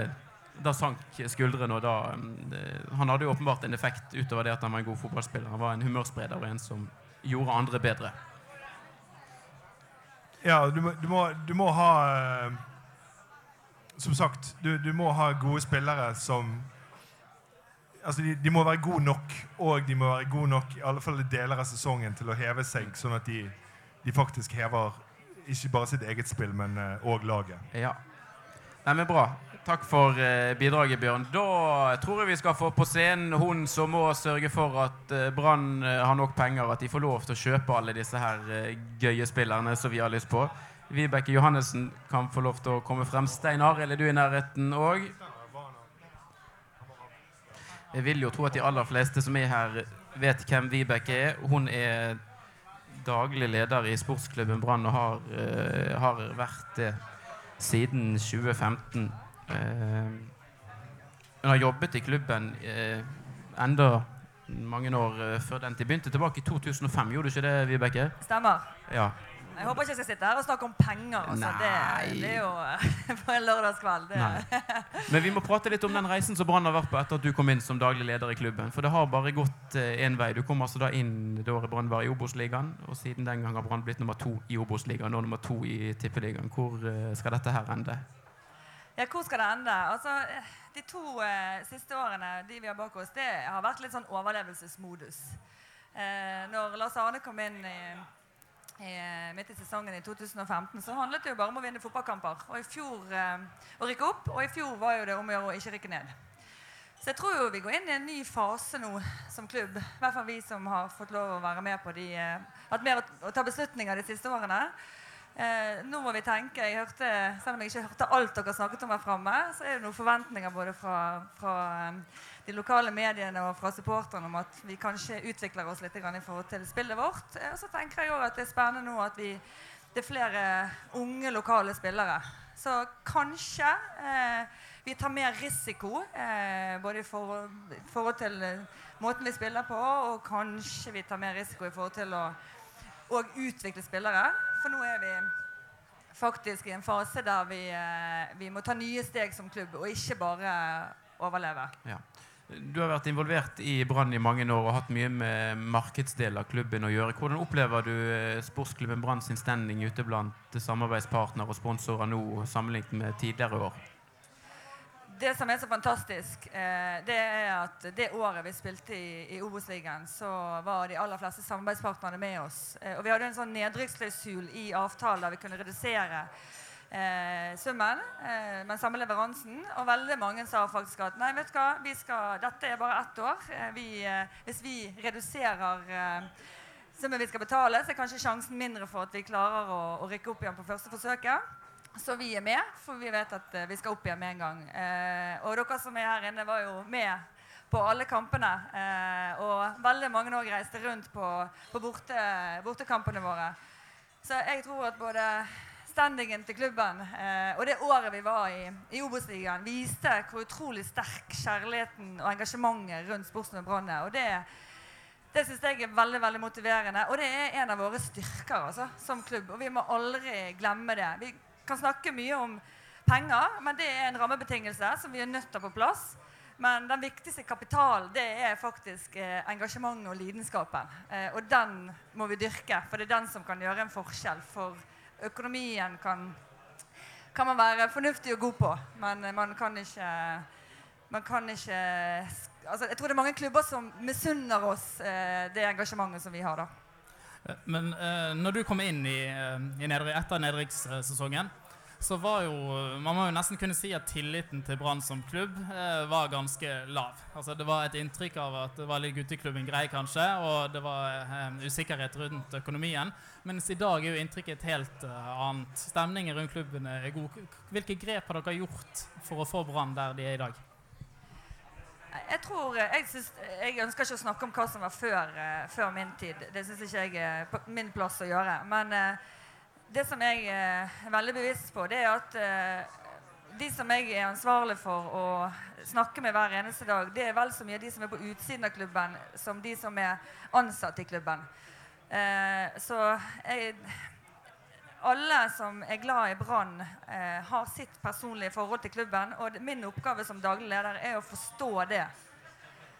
Da sank skuldrene, og da det, Han hadde jo åpenbart en effekt utover det at han var en god fotballspiller. Han var en humørspreder og en som gjorde andre bedre. Ja, du må, du må, du må ha uh, Som sagt, du, du må ha gode spillere som altså de, de, må være gode nok, og de må være gode nok i alle fall deler av sesongen til å heve seg, sånn at de, de faktisk hever ikke bare sitt eget spill, men òg uh, laget. Ja. Nei, men Bra. Takk for uh, bidraget, Bjørn. Da tror jeg vi skal få på scenen hun som må sørge for at uh, Brann har nok penger, at de får lov til å kjøpe alle disse her gøye spillerne som vi har lyst på. Vibeke Johannessen kan få lov til å komme frem. Stein Arild, er du i nærheten òg? Jeg vil jo tro at de aller fleste som er her, vet hvem Vibeke er. Hun er daglig leder i sportsklubben Brann og har, uh, har, vært det siden 2015. Uh, eh, hun har jobbet i klubben uh, enda mange år før den tid. Begynte tilbake i 2005, gjorde du ikke det, Vibeke? Stemmer. Ja. Jeg håper ikke jeg skal sitte her og snakke om penger. Altså. Det, det, er jo på en lørdagskveld. Men vi må prate litt om den reisen som Brann har vært på etter at du kom inn som daglig leder i klubben. For det har bare gått én eh, vei. Du kom altså da inn da Brann var i Obos-ligaen. Og siden den gang har Brann blitt nummer to i Obos-ligaen og nummer to i Tippeligaen. Hvor eh, skal dette her ende? Ja, hvor skal det ende? Altså, de to eh, siste årene de vi har bak oss, det har vært litt sånn overlevelsesmodus. Eh, når Lars Arne kom inn i Eh, midt i sesongen i 2015, så handlet det jo bare om å vinne fotballkamper. Og i fjor eh, å rykke opp, og i fjor var jo det om å gjøre å ikke rykke ned. Så jeg tror jo vi går inn i en ny fase nå som klubb. I hvert fall vi som har fått lov å være med på de eh, Hatt mer å, å, ta beslutninger de siste årene. Eh, nå må vi tenke jeg hørte, Selv om jeg ikke hørte alt dere snakket om her framme, så er det noen forventninger både fra, fra de lokale mediene og fra supporterne om at vi kanskje utvikler oss litt i forhold til spillet vårt. Og så tenker jeg også at det er spennende nå at vi, det er flere unge lokale spillere. Så kanskje eh, vi tar mer risiko eh, både i forhold, forhold til eh, måten vi spiller på, og kanskje vi tar mer risiko i forhold til å utvikle spillere. For nå er vi faktisk i en fase der vi, eh, vi må ta nye steg som klubb, og ikke bare overleve. Ja. Du har vært involvert i Brann i mange år og hatt mye med markedsdelen av klubben å gjøre. Hvordan opplever du eh, sportsklubben Brann sin standing ute blant samarbeidspartnere og sponsorer nå sammenlignet med tidligere år? Det som er så fantastisk, eh, det er at det året vi spilte i, i Obos-ligaen, så var de aller fleste samarbeidspartnerne med oss. Eh, og vi hadde en sånn nedrykksklausul i avtalen der vi kunne redusere eh, summen, eh, men samme leveransen. Og veldig mange sa faktisk at nei, vet du hva, skal, dette er bare ett år. Eh, vi, eh, hvis vi reduserer eh, summen vi skal betale, så er kanskje sjansen mindre for at vi klarer å, å rykke opp igjen på første forsøket. Så vi er med, for vi vet at vi skal opp igjen med en gang. og dere som er her inne, var jo med på alle kampene. Eh, og veldig mange òg reiste rundt på, på borte, bortekampene våre. Så jeg tror at både standingen til klubben eh, og det året vi var i, i Obos-ligaen, viste hvor utrolig sterk kjærligheten og engasjementet rundt Sportsklubben Brann er. Og det, det syns jeg er veldig veldig motiverende. Og det er en av våre styrker altså, som klubb. Og vi må aldri glemme det. Vi kan snakke mye om penger, men det er en rammebetingelse som vi er nødt til å på plass. Men den viktigste kapitalen det er faktisk eh, engasjementet og lidenskapen. Eh, og den må vi dyrke, for det er den som kan gjøre en forskjell. For økonomien kan, kan man være fornuftig og god på, men man kan ikke man kan ikke altså, Jeg tror det er mange klubber som misunner oss eh, det engasjementet som vi har. da. Eh, men eh, når du kom inn i, eh, i nedre, etter nedrykkssesongen, så var jo Man må jo nesten kunne si at tilliten til Brann som klubb eh, var ganske lav. Altså Det var et inntrykk av at det var litt gutteklubben grei, kanskje, og det var eh, usikkerhet rundt økonomien. Mens i dag er jo inntrykket et helt eh, annet. Stemningen rundt klubben er god. Hvilke grep har dere gjort for å få Brann der de er i dag? Jeg tror, jeg, synes, jeg ønsker ikke å snakke om hva som var før, uh, før min tid. Det syns ikke jeg er min plass å gjøre. Men uh, det som jeg uh, er veldig bevisst på, det er at de som jeg er ansvarlig for å snakke med hver eneste dag, det er vel så mye de som er på utsiden av klubben, som de som er ansatt i klubben. så jeg alle som er glad i Brann, eh, har sitt personlige forhold til klubben. Og min oppgave som daglig leder er å forstå det.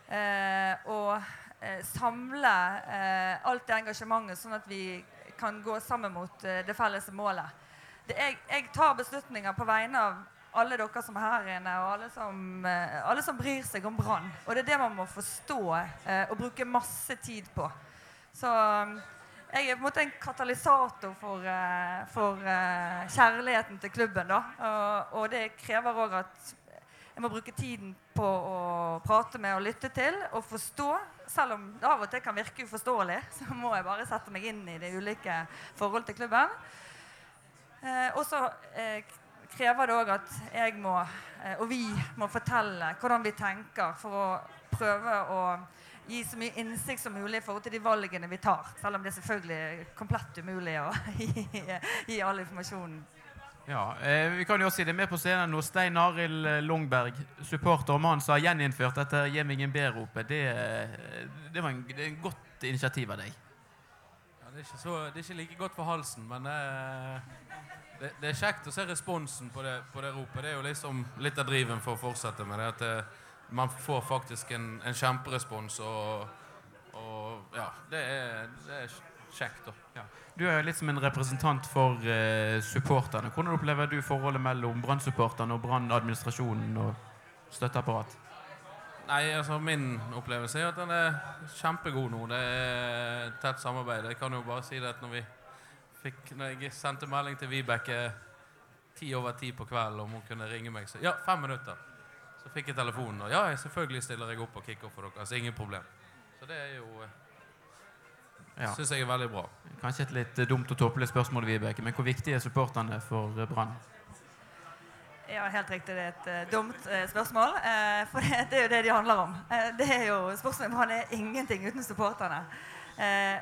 Eh, og eh, samle eh, alt det engasjementet, sånn at vi kan gå sammen mot eh, det felles målet. Det, jeg, jeg, tar beslutninger på vegne av alle dere som er her inne, og alle som, eh, alle som bryr seg om Brann. Og det er det man må forstå og bruke masse tid på. Så jeg er på en måte en katalysator for, for kjærligheten til klubben. da. Og, og det krever òg at jeg må bruke tiden på å prate med og lytte til og forstå. Selv om det av og til kan virke uforståelig, så må jeg bare sette meg inn i de ulike forhold til klubben. Eh, og så krever det òg at jeg må, og vi må fortelle hvordan vi tenker for å prøve å gi så mye innsikt som mulig i forhold til de valgene vi tar. Selv om det er selvfølgelig komplett umulig å gi, gi all informasjonen. Ja, eh, vi kan jo si det med på scenen nå. Stein Arild eh, Longberg, supporter og mann som har gjeninnført dette 'Gi meg en B'-ropet. Det, eh, det, var en, det en godt initiativ av deg. Ja, det, er så, det, er ikke like godt for halsen, men eh, det, det, er kjekt å se responsen på det, på ropet. Det er jo liksom litt av driven for å fortsette med det. at det, eh, man får faktisk en, en kjemperespons, og, og, ja, det er, det er kjekt. Ja. Du er litt som en representant for uh, supporterne. Hvordan opplever du forholdet mellom Brann-supporterne og Brann-administrasjonen og støtteapparat? Nei, altså Min opplevelse er at den er kjempegod nå. Det er tett samarbeid. Jeg kan jo bare si det at når vi fikk, når jeg sendte melding til Vibeke ti over ti på kvelden om hun kunne ringe meg, så ja, fem minutter. Så fikk jeg telefonen, og ja, selvfølgelig stiller jeg opp og kickoff for dere. Altså ingen problem. Så det er jo eh, ja. syns jeg er veldig bra. Kanskje et litt dumt og tåpelig spørsmål, Vibeke, men hvor viktig er supporterne for eh, Brann? Ja, helt riktig. Det er et uh, dumt uh, spørsmål. Uh, for det, det, er jo det de handler om. det er jo, Spørsmålet om han er ingenting uten supporterne.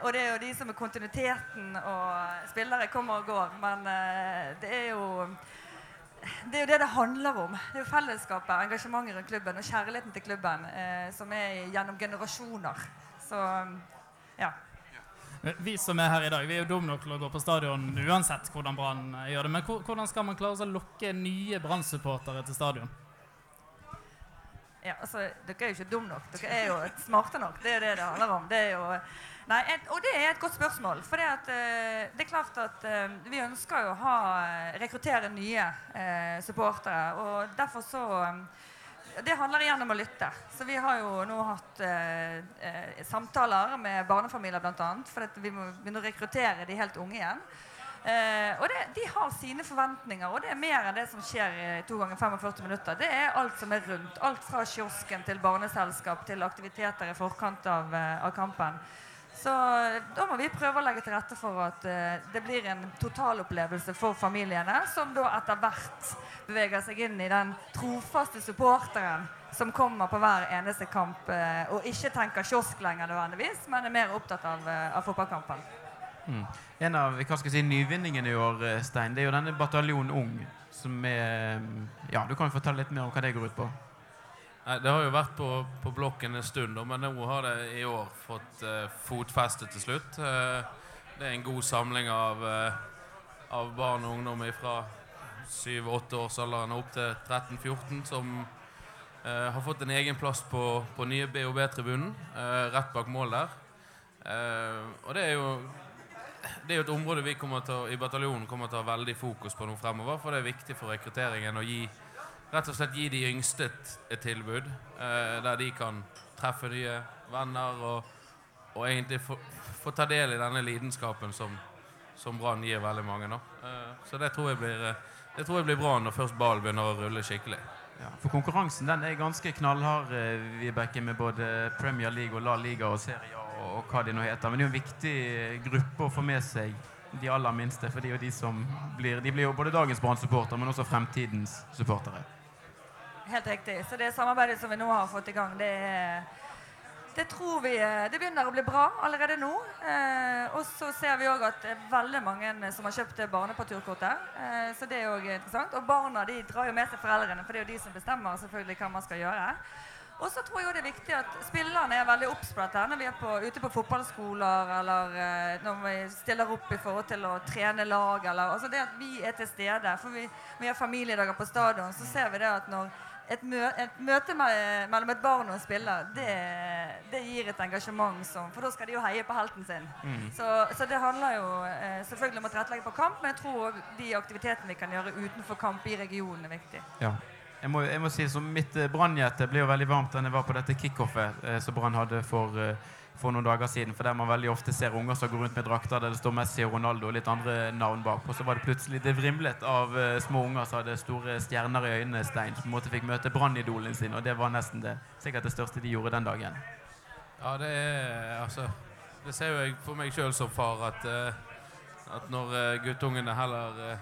og det er jo de som er kontinuiteten, og spillere kommer og går. Men det er jo det er jo det det handler om. Det er jo fellesskapet, engasjementet rundt klubben og kjærligheten til klubben eh, som er gjennom generasjoner. Så ja. Vi som er her i dag, vi er jo dumme nok til å gå på stadion uansett hvordan Brann eh, gjør det. Men hvordan skal man klare å lokke nye Brann-supportere til stadion? Ja, altså, Dere er jo ikke dumme nok. Dere er jo smarte nok. Det er det det handler om. Det jo Nei, et, og det er et godt spørsmål. For det, uh, det er klart at vi ønsker jo å ha, eh, rekruttere nye uh, supportere. Og derfor så Det handler igjen om å lytte. Så vi har jo nå hatt samtaler med barnefamilier bl.a. For vi må begynne å rekruttere de helt unge igjen. og det, De har sine forventninger, og det er mer enn det som skjer i to ganger 45 minutter. Det er alt som er rundt. Alt fra kiosken til barneselskap til aktiviteter i forkant av, av kampen. Så da må vi prøve å legge til rette for at uh, det blir en totalopplevelse for familiene, som da etter hvert beveger seg inn i den trofaste supporteren som kommer på hver eneste kamp uh, og ikke tenker kiosk lenger nødvendigvis, men er mer opptatt av, uh, av fotballkampen. Mm. En av hva skal jeg si, nyvinningene i år, Stein, det er jo denne Bataljon Ung. som er, ja, Du kan jo fortelle litt mer om hva det går ut på? Det har jo vært på, på blokken en stund, men nå har det i år fått uh, fotfeste til slutt. Uh, det er en god samling av, uh, av barn og ungdom fra 7-8 årsalderen opp til 13-14 som Uh, har fått en egen plass på, på nye BOB-tribunen, rett bak mål der. Og det er jo det er jo et område vi til, i bataljonen kommer til å ha veldig fokus på nå fremover. For det er viktig for rekrutteringen å gi, rett og slett gi de yngste et, et tilbud. der de kan treffe nye venner og, og egentlig få, få, ta del i denne lidenskapen som, som Brann gir veldig mange. nå. så det tror blir, det tror jeg blir bra når først ballen begynner å rulle skikkelig. Ja, for konkurransen den er ganske knallhard, eh, Vibeke, med både Premier League og La Liga og Serie A og, og hva de nå heter. Men det er jo en viktig gruppe å få med seg de aller minste. For de, de blir De blir jo både dagens Brann-supportere, men også fremtidens supportere. Helt riktig. Så det samarbeidet som vi nå har fått i gang, det det tror vi eh, det begynner å bli bra allerede nå. Eh, og så ser vi òg at det er veldig mange som har kjøpt barneparturkortet. Eh, så det er òg interessant. Og barna de drar jo med seg foreldrene, for det er jo de som bestemmer selvfølgelig hva man skal gjøre. Og så tror jeg det er viktig at spillerne er veldig obs på dette når vi er på, ute på fotballskoler eller eh, når vi stiller opp i forhold til å trene lag. Eller, altså det at vi er til stede. For vi, vi har familiedager på stadion, så ser vi det at når et, mø et møte med, mellom et barn og en spiller, det, det, gir et engasjement som For da skal de jo heie på helten sin. Mm. Så, så, det handler jo eh, selvfølgelig om å tilrettelegge på kamp, men jeg tror òg de aktivitetene vi kan gjøre utenfor kamp i regionen, er viktig. Ja. Jeg må, jeg må si så Mitt eh, brannhjerte ble jo veldig varmt da jeg var på dette kickoffet eh, som Brann hadde for eh, for noen dager siden, for der man veldig ofte ser unger som går rundt med drakter der det står Messi og Ronaldo og litt andre navn bak. Og så var det plutselig det vrimlet av uh, små unger som hadde store stjerner i øynene, Stein, som på en måte fikk møte brannidolene sin, og det var nesten det, sikkert det største de gjorde den dagen. Ja, det er altså Det ser jo jeg for meg sjøl som far, at, uh, at når uh, guttungene heller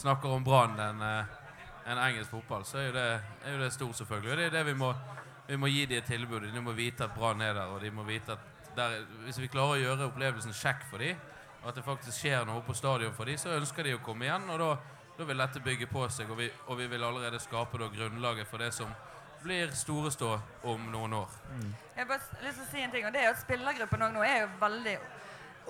snakker om Brann enn en engelsk fotball, så er jo det, er det stort, selvfølgelig. Og det er det vi må vi må gi dem et tilbud. De må vite at Brann er der, og de må vite at der, hvis vi klarer å gjøre opplevelsen kjekk for dem, og at det faktisk skjer noe på stadion for dem, så ønsker de å komme igjen. og da, vil dette bygge på seg, og vi, og vi vil allerede skape grunnlaget for det som blir storestå om noen år. Mm. Jeg har bare lyst til å si en ting, og det er at Spillergruppen nå er jo veldig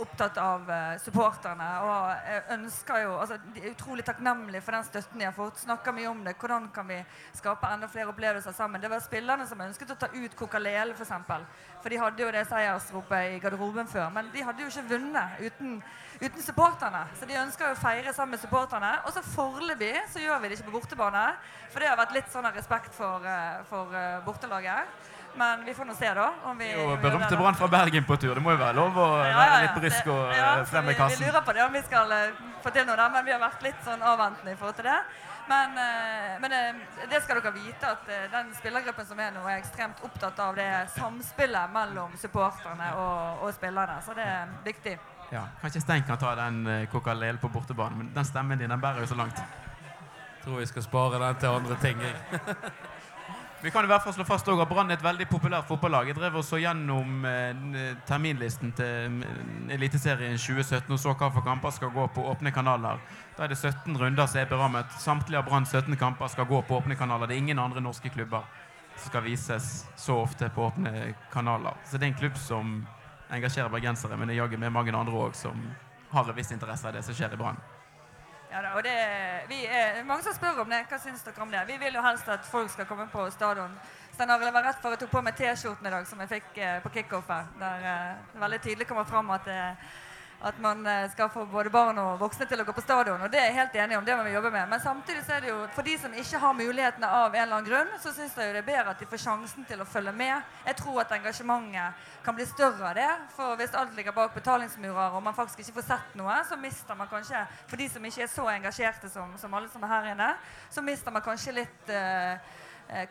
opptatt av uh, supporterne. Og jeg ønsker jo, altså, De er utrolig takknemlige for den støtten de har fått. Snakker mye om det. Hvordan kan vi skape enda flere opplevelser sammen? Det var spillerne som ønsket å ta ut Coca-Lele, f.eks. For, eksempel. for de hadde jo det seiersropet i garderoben før. Men de hadde jo ikke vunnet uten, uten supporterne. Så de ønsker jo å feire sammen med supporterne. Og så foreløpig så gjør vi det ikke på bortebane. For det har vært litt sånn respekt for, uh, for uh, bortelaget. Men vi får nå se, da. Om vi, jo, berømte Brann fra Bergen på tur. Det må jo være lov å ja, ja, være litt brisk og ja, eh, frem med kassen. Vi, vi lurer på det om vi skal uh, få til noe der, men vi har vært litt sånn avventende i forhold til det. Men, uh, men uh, det skal dere vite, at den spillergruppen som er nå, er ekstremt opptatt av det samspillet mellom supporterne og, og spillerne. Så det er viktig. Ja, Kanskje Stein kan ta den Coca Lele på bortebane, men den stemmen din den bærer jo så langt. Jeg tror vi skal spare den til andre ting. Vi kan i hvert fall slå fast at Brann er et veldig populært fotballag. Jeg drev og så gjennom eh, terminlisten til mm, Eliteserien 2017 og så hva for kamper skal gå på åpne kanaler. Da er det 17 runder som er berammet. Samtlige av Branns 17 kamper skal gå på åpne kanaler. Det er ingen andre norske klubber som skal vises så ofte på åpne kanaler. Så det er en klubb som engasjerer bergensere, men det er jaggu med mange andre òg som har en viss interesse av det som skjer i Brann. Ja, da, og det, vi er, mange som spør om det. Hva syns dere om det? Vi vil jo helst at folk skal komme på stadion. Stein Arild var rett for jeg tok på meg T-skjorten i dag som jeg fikk eh, på kickoff her. Der eh, det veldig tydelig kommer fram at eh, at man eh, skal få både barn og voksne til å gå på stadion. og Det er jeg helt enig om. det må vi jobbe med. Men samtidig så er det jo, for de som ikke har mulighetene av en eller annen grunn, så syns jeg jo det er bedre at de får sjansen til å følge med. Jeg tror at engasjementet kan bli større av det. For hvis alt ligger bak betalingsmurer og man faktisk ikke får sett noe, så mister man kanskje, for de som ikke er så engasjerte som, som alle som er her inne, så mister man kanskje litt Eh,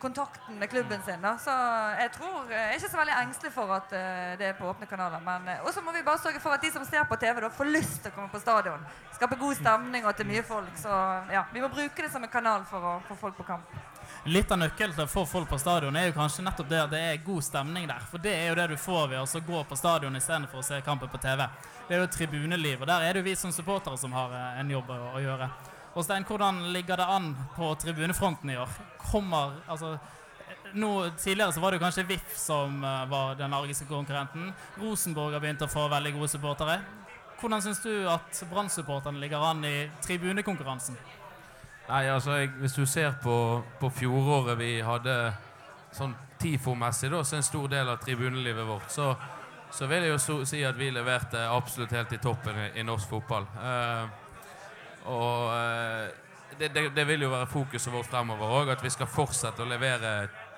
kontakten med klubben sin. Da. Så jeg tror jeg er ikke så veldig engstelig for at det er på åpne kanaler. Men også må vi bare sørge for at de som ser på TV, da, får lyst til å komme på stadion. Skape god stemning og til mye folk. Så ja, vi må bruke det som en kanal for å få folk på kamp. Litt av nøkkelen til å få folk på stadion er jo kanskje nettopp det at det er god stemning der. For det er jo det du får ved å gå på stadion istedenfor å se kampen på TV. Det er jo tribuneliv, og der er det jo vi som supportere som har en jobb å gjøre. Og Stein, hvordan ligger det an på tribunefronten i år? Kommer, altså, nå, tidligere så var det kanskje VIF som uh, var den argiske konkurrenten. Rosenborg har begynt å få veldig gode supportere. Hvordan syns du at Brann-supporterne ligger an i tribunekonkurransen? Nei, altså, jeg, Hvis du ser på, på fjoråret vi hadde sånn TIFO-messig, da, så en stor del av tribunelivet vårt, så, så vil jeg jo si at vi leverte absolutt helt i toppen i, i norsk fotball. Eh, og eh, det, det, det, vil jo være fokuset vårt fremover òg, at vi skal fortsette å levere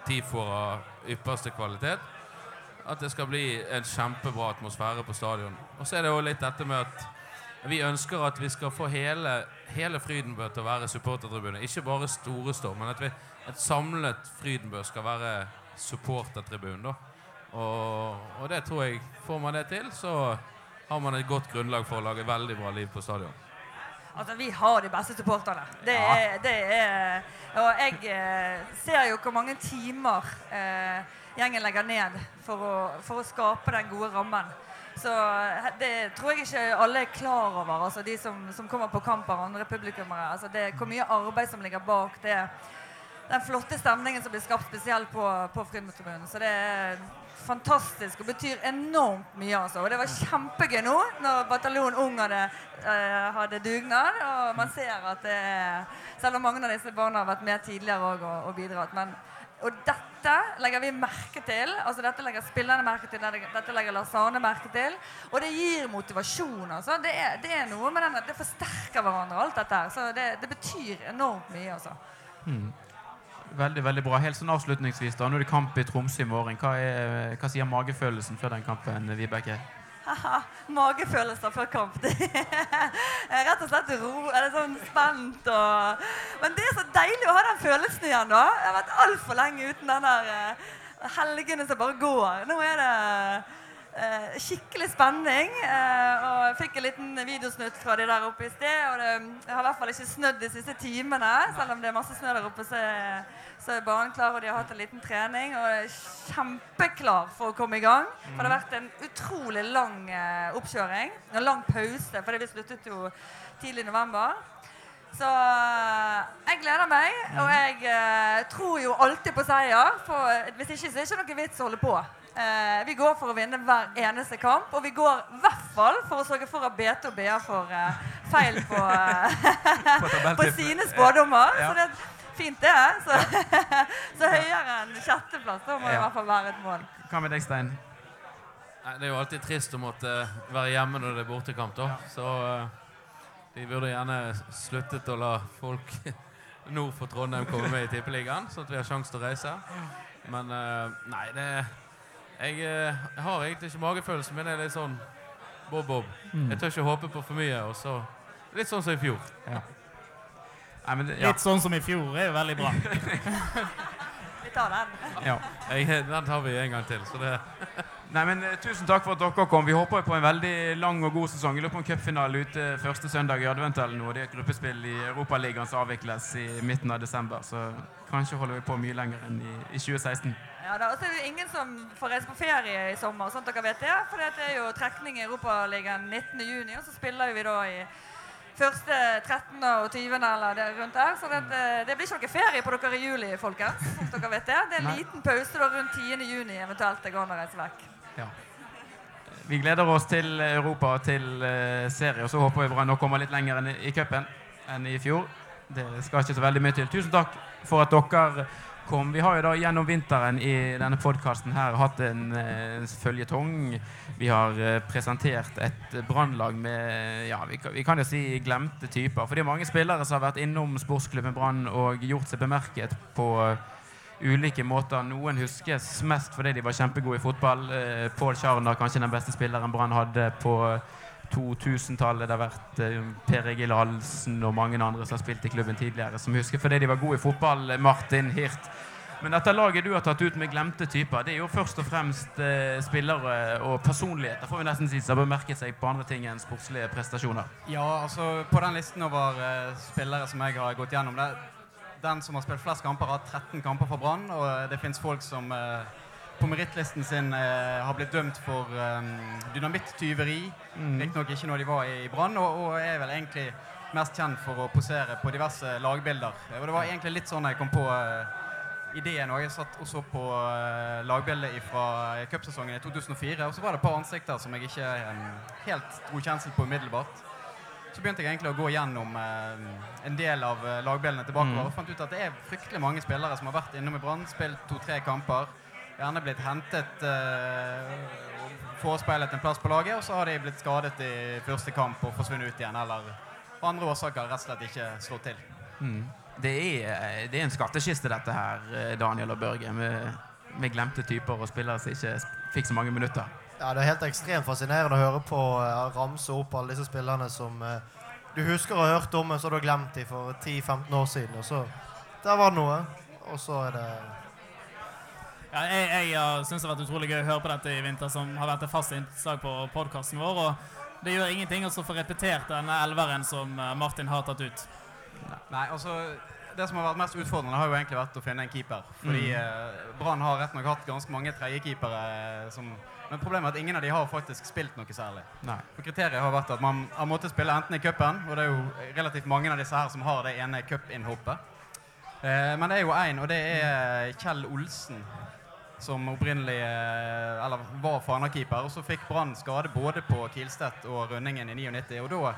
TIFOR av ypperste kvalitet. At det skal bli en kjempebra atmosfære på stadion. Og så er det jo litt dette med at vi ønsker at vi skal få hele, hele Frydenbø til å være supportertribune. Ikke bare Storestå, men at vi, et samlet Frydenbø skal være supportertribune. Og, og, det tror jeg Får man det til, så har man et godt grunnlag for å lage veldig bra liv på stadion. Altså, Vi har de beste supporterne. Det er, det er, og jeg eh, ser jo hvor mange timer eh, gjengen legger ned for å, for å skape den gode rammen. Så eh, det tror jeg ikke alle er klar over, altså de som, som kommer på kamp av andre publikummere. Altså det er hvor mye arbeid som ligger bak det. Den flotte stemningen som blir skapt spesielt på, på Frydmotribunen. Så det er fantastisk og betyr enormt mye. altså. Og det var kjempegøy nå når Bataljon Ung hadde, uh, hadde dugnad. Og man ser at det er Selv om mange av disse barna har vært med tidligere og, og bidratt. men og dette legger vi merke til. altså Dette legger spillerne merke til, dette legger Lars merke til. Og det gir motivasjon. altså. Det er, det er noe med den, det forsterker hverandre, alt dette her. Så det, det betyr enormt mye, altså. Mm. Veldig veldig bra. Helt sånn avslutningsvis, da, nå er det kamp i Tromsø i morgen. Hva, er, hva sier magefølelsen før den kampen, Vibeke? Magefølelser før kamp. Det er rett og slett ro. Eller sånn spent og Men det er så deilig å ha den følelsen igjen, da. Jeg har vært altfor lenge uten den der uh, helgene som bare går. Nå er det uh, skikkelig spenning. Eh, og jeg fikk en liten videosnutt fra de der oppe i sted. Og det, har i hvert fall ikke snødd de siste timene, selv om det er masse snø der oppe. så er så er banen klar, og de har hatt en liten trening og er kjempeklar for å komme i gang. For det har vært en utrolig lang eh, oppkjøring. En lang pause, fordi vi sluttet jo tidlig i november. Så eh, jeg gleder meg, og jeg eh, tror jo alltid på seier. For hvis ikke så er det ikke noe vits å holde på. Eh, vi går for å vinne hver eneste kamp, og vi går i hvert fall for å sørge for at BT og BA får eh, feil på, eh, på sine spådommer. Ja. Så det, er fint, det. Så, så høyere enn sjetteplass. Da må det i hvert fall være et mål. Hva med deg, Stein? Det er jo alltid trist å måtte være hjemme når det er bortekamp. da. Så de eh, burde gjerne sluttet å la folk nord for Trondheim komme med i Tippeligaen, sånn at vi har sjanse til å reise. Men eh, nei, det Jeg, jeg har egentlig ikke magefølelse, men jeg er litt sånn bob-bob. Mm. Jeg tør ikke håpe på for mye. og så Litt sånn som i fjor. Ja. Nei, det, ja. Litt sånn som i fjor er jo veldig bra. vi tar den. Ja. Jeg, den tar vi en gang til. Så det Nei, men uh, Tusen takk for at dere kom. Vi håper på en veldig lang og god sesong. Vi lurer på en cupfinale ute første søndag i advent nå. Det er et gruppespill i Europaligaen som avvikles i midten av desember. Så kanskje holder vi på mye lenger enn i, i 2016. Ja, da, er det ingen som får reise på ferie i sommer, sånn at dere vet det. For det er jo trekning i Europaligaen 19.6, og så spiller vi da i første 13. og 20. eller det rundt der. Så det, det, blir ikke noe ferie på dere i juli, folkens. dere vet Det Det er en liten pause da rundt 10. juni eventuelt det går an å reise vekk. Ja. Vi gleder oss til Europa og til uh, serie, og så håper vi Brann kommer litt lenger enn i cupen enn i fjor. Det skal ikke så veldig mye til. Tusen takk for at dere kom. Vi har jo da gjennom vinteren i denne podkasten her hatt en uh, føljetong. Vi har uh, presentert et brannlag med ja, vi, vi, kan jo si glemte typer. For det er mange spillere som har vært innom sportsklubben Brann og gjort seg bemerket på uh, ulike måter. Noen huskes mest fordi de var kjempegode i fotball. Uh, Pål Scharner, kanskje den beste spilleren Brann hadde på 2000-tallet. Det har vært Per Egil Halsen og mange andre som har spilt i klubben tidligere, som husker fordi de var gode i fotball. Martin Hirt men dette laget du har tatt ut med glemte typer, det er jo først og fremst eh, spillere og personligheter får vi nesten si, som har bemerket seg på andre ting enn sportslige prestasjoner. Ja, altså på den listen over eh, spillere som jeg har gått gjennom, det, den som har spilt flest kamper, har 13 kamper for Brann. Og eh, det fins folk som eh, på merittlisten sin eh, har blitt dømt for um, dynamittyveri. Mm. Riktignok ikke når de var i Brann, og, og, er vel egentlig mest kjent for å posere på diverse lagbilder. Og det var egentlig litt sånn jeg kom på uh, ideen òg. Jeg satt og så på uh, lagbildet fra cupsesongen i 2004. Og så var det et par ansikter som jeg ikke um, helt dro kjensel på umiddelbart. så begynte jeg egentlig å gå gjennom eh, en del av lagbildene tilbakeover Mm. og fant ut at det er fryktelig mange spillere som har vært innom i Brann, spilt to-tre kamper, gjerne blitt hentet eh, forespeilet en plass på laget, og så har de blitt skadet i første kamp og forsvunnet ut igjen, eller av andre årsaker rett og slett ikke slått til. Mm. Det, er, eh, det er en skattkiste, dette her, eh, Daniel og Børge, med, med glemte typer og spillere som ikke fikk så mange minutter. Ja, Det er helt ekstremt fascinerende å høre på eh, ramse opp alle disse spillerne som du husker å ha hørt om, men så har du glemt dem for 10-15 år siden. Og så Der var det noe. Og så er det Ja, jeg jeg syns det har vært utrolig gøy å høre på dette i vinter, som har vært et fast innslag på podkasten vår. Og det gjør ingenting å få repetert denne elveren som eh, Martin har tatt ut. Nei, altså Det som har vært mest utfordrende, har jo egentlig vært å finne en keeper. Fordi eh, Brann har rett nok hatt ganske mange tredjekeepere eh, som Men problemet er at ingen av de har faktisk spilt noe særlig. Nei. For Kriteriet har vært at man har måttet spille enten i cupen, og det er jo relativt mange av disse her som har det ene cupinnhoppet. Eh, men det er jo én, og det er Kjell Olsen. Som opprinnelig eh, eller var Fana-keeper. Og så fikk Brann skade både på Kilstedt og Rønningen i 99. Og da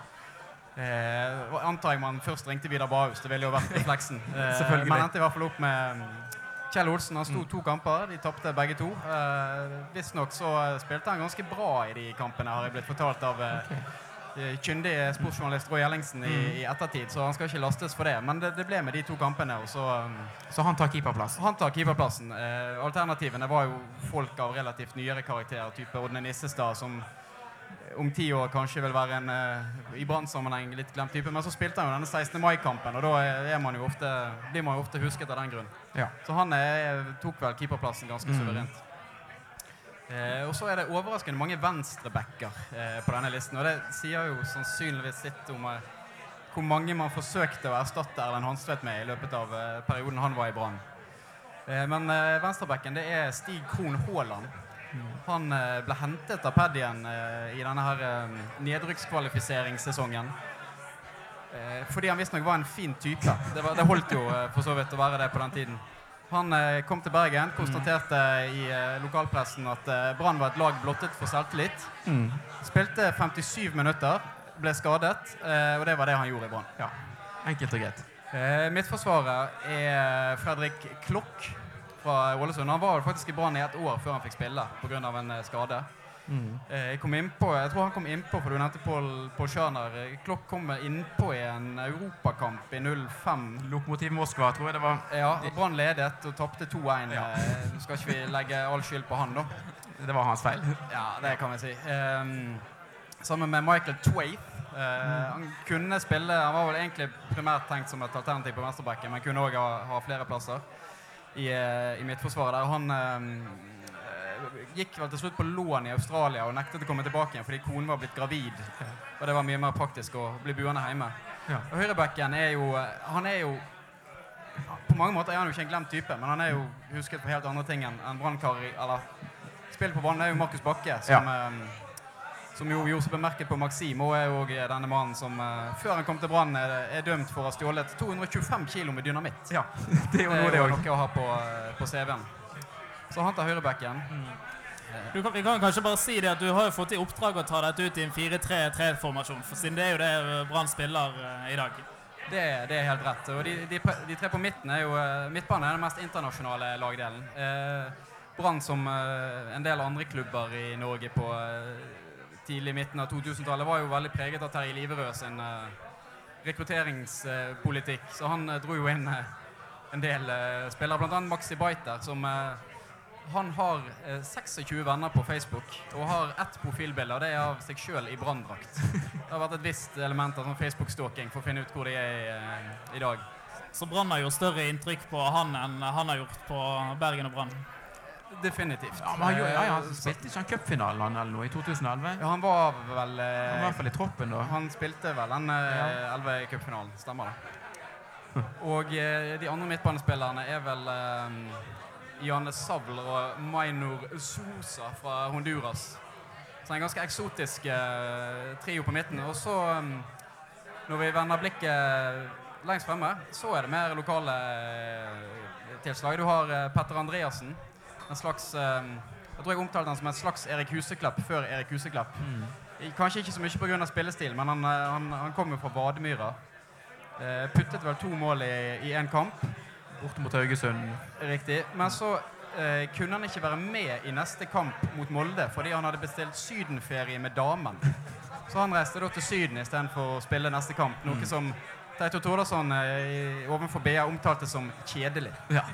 eh, antar jeg man først ringte Vidar Bahus. Det ville jo vært refleksen. Eh, man endte i hvert fall opp med mm, Kjell Olsen han sto to kamper. De tapte begge to. Eh, Visstnok så spilte han ganske bra i de kampene, har jeg blitt fortalt av eh, eh, kyndig sportsjournalist Roy Ellingsen i, i ettertid, så han skal ikke lastes for det. Men det, det ble med de to kampene, og så um, Så han tar keeperplassen? Han tar keeperplassen. Eh, alternativene var jo folk av relativt nyere karakter, type Odne Nissestad, som om ti år kanskje vil være en eh, i Brann-sammenheng litt glemt type. Men så spilte han jo denne 16. mai-kampen, og da er man ofte, blir man jo ofte husket av den grunn. Ja. Så han eh, tok vel keeperplassen ganske Mm. suverent. Eh, og så er det overraskende mange venstrebacker eh, på denne listen. Og det sier jo sannsynligvis sitt om eh, hvor mange man forsøkte å erstatte Erlend Hanstvedt med i løpet av eh, perioden han var i Brann. Eh, men eh, venstrebacken det er Stig Krohn Haaland. Han eh, ble hentet av Paddien i denne her nedrykkskvalifiseringssesongen. Fordi han visstnok var en fin type. Det, var, det holdt jo for så vidt å være det på den tiden. Han eh, kom til Bergen, konstaterte i eh, lokalpressen at eh, Brann var et lag blottet for selvtillit. Mm. Spilte 57 minutter, ble skadet, og det var det han gjorde i Brann. Ja. Enkelt og greit. Midtforsvaret er Fredrik Klokk fra Ålesund. Han var faktisk i Brann i et år før han fikk spille pga. en skade. Mm. Eh, jeg, kom innpå, jeg tror han kom innpå, for du nevnte Schjørner. Eh, Klokk kom innpå i en europakamp i 05. Lokomotiv Moskva, tror jeg det var. Ja, Brann ledet og tapte 2-1. Ja. Eh, Nå skal ikke vi legge all skyld på han, da. Det var hans feil. Ja, det kan vi si. Um, sammen med Michael Twaith. Eh, Han kunne spille Han var vel egentlig primært tenkt som et alternativ på venstrebacken, men kunne òg ha, ha flere plasser i, i midtforsvaret. der. Han eh, gikk vel til slutt på lån i Australia og nektet å komme tilbake igjen fordi konen var blitt gravid. Og det var mye mer praktisk å bli buende hjemme. Ja. Og Høyrebacken er jo Han er jo På mange måter er han jo ikke en glemt type, men han er jo husket på helt andre ting enn enn Brannkar. Eller Spill på banen er jo Markus Bakke, som, ehm, som jo gjorde seg bemerket på Maxim, og er jo denne mannen som eh, før han kom til Brann, er, er dømt for å ha stjålet 225 kilo med dynamitt. Ja, det er jo noe, det òg. noe å ha på, eh, på CV-en. Så han tar høyrebacken. Du kan, vi kan kanskje bare si det at Du har jo fått i oppdrag å ta dette ut i en 4-3-3-formasjon, for siden det er jo det eh, Brann spiller uh, i dag. Det, det er helt rett. Og de, de, de tre på midten er jo eh, Midtbanen er den mest internasjonale lagdelen. Eh, Brann, som en del andre klubber i Norge på tidlig midten av 2000-tallet, var jo veldig preget av Terje Liverød sin rekrutteringspolitikk. Så han dro jo inn en del spillere, bl.a. Maxi Baiter, som eh, han har eh, 26 venner på Facebook og har ett profilbilde, og det er av seg sjøl i branndrakt. Det har vært et visst element av sånn Facebook-stalking for å finne ut hvor de er i, eh, dag. Så Brann har gjort større inntrykk på han enn han har gjort på Bergen og Brann. Definitivt. Ja, men han, ja, ja, han Eh, spilte ikke han cupfinalen han eller noe i 2011? Ja, han var vel eh, Han var i hvert fall i troppen da. Han spilte vel den eh, 11 i cupfinalen. Stemmer det. Og eh, de andre midtbanespillerne er vel eh, Janne Savler og Mainor Sosa fra Honduras. Så en ganske eksotisk eh, trio på midten. Og så, eh, når vi vender blikket lengst fremme, så er det mer lokale eh, tilslag. Du har eh, Petter Andreassen. En slags eh, Jeg tror jeg omtalte han som en slags Erik Huseklepp før Erik Huseklepp. Kanskje ikke så mye pga. spillestil, men han, eh, han, han kom jo fra Vademyra. Eh, puttet vel to mål i én kamp. Borte mot Haugesund. Riktig. Men så eh, kunne han ikke være med i neste kamp mot Molde fordi han hadde bestilt sydenferie med damen. Så han reiste da til Syden istedenfor å spille neste kamp. Noe som Teito Tordasson eh, overfor BA omtalte som kjedelig. Ja.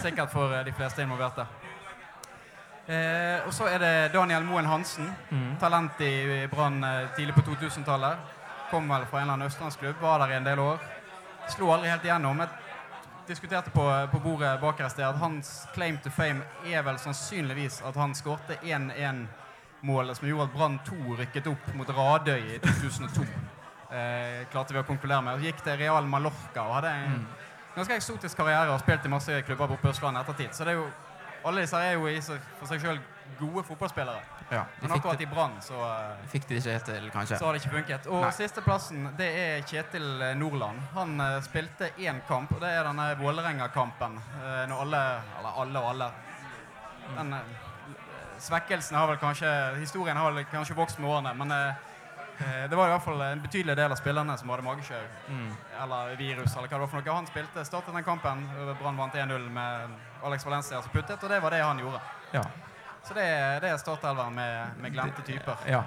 Sikkert for eh, de fleste involverte. Eh, og så er det Daniel Moen Hansen. Talent i Brann eh, tidlig på 2000-tallet. Kom vel fra en eller annen østlandsklubb, var der i en del år. Slo aldri helt igjennom. Jeg diskuterte på, på bordet bak her i sted at hans claim to fame er vel sannsynligvis at han skårte 1-1-målet som gjorde at Brann 2 rykket opp mot Radøy i 2002. Eh, klarte vi å konkludere med. Gikk til Real Mallorca og hadde en ganske eksotisk karriere og spilt i masse klubber på Østlandet ettertid. Så det er jo, alle disse er jo i for seg sjøl gode fotballspillere. Ja, Men akkurat i Brann så eh, fikk de ikke helt til, kanskje. så har det ikke funket. Og sisteplassen, det er Kjetil eh, Nordland. Han uh, spilte én kamp, og det er denne Vålerenga-kampen. Uh, når alle Eller alle og alle. Den svekkelsen har vel kanskje Historien har vel kanskje vokst med årene, men det var i hvert fall en betydelig del av spillerne som hadde magesjau. Mm. Eller virus, eller hva det var for noe. Han spilte, startet den kampen. Brann vant 1-0 med Alex Valencia som puttet, og det var det han gjorde. Ja. Så det, det er startelveren med, med glemte typer. ja.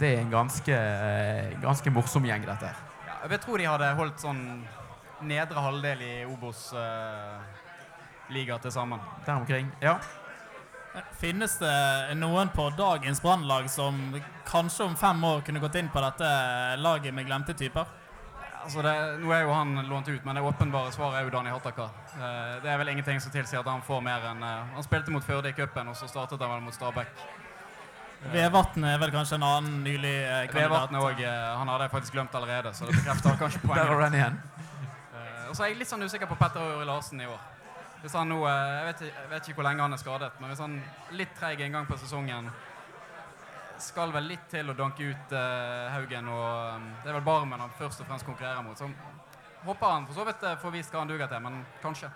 Det er en ganske, eh, ganske morsom gjeng, dette. her. Ja, jeg vil tro de hadde holdt sånn nedre halvdel i Obos-liga til sammen. Der omkring. Ja. Finnes det noen på dagens brannlag som kanskje om fem år kunne gått inn på dette laget med glemte typer? Altså det, nå er jo han lånt ut, men det åpenbare svaret er jo Dani Hattaka. Eh, det er vel ingenting som tilsier at han får mer enn eh, Han spilte mot Førde i cupen, og så startet han vel mot Stabæk. Vevatn er vel kanskje en annen nylig eh, kandidat. Vevatn òg. Han hadde jeg faktisk glemt allerede, så det bekrefter kanskje Der poenget. den igjen. Eh, og så er jeg litt sånn usikker på Petter Øre Larsen i år. Hvis han nå, eh, jeg vet, jeg vet ikke hvor lenge han er skadet, men hvis han litt treig inngang gang på sesongen skal vel litt til å danke ut uh, Haugen, og um, det er vel Barmen han først og fremst konkurrerer mot. Så håper han for så vidt eh, får vist hva han duger til, men kanskje.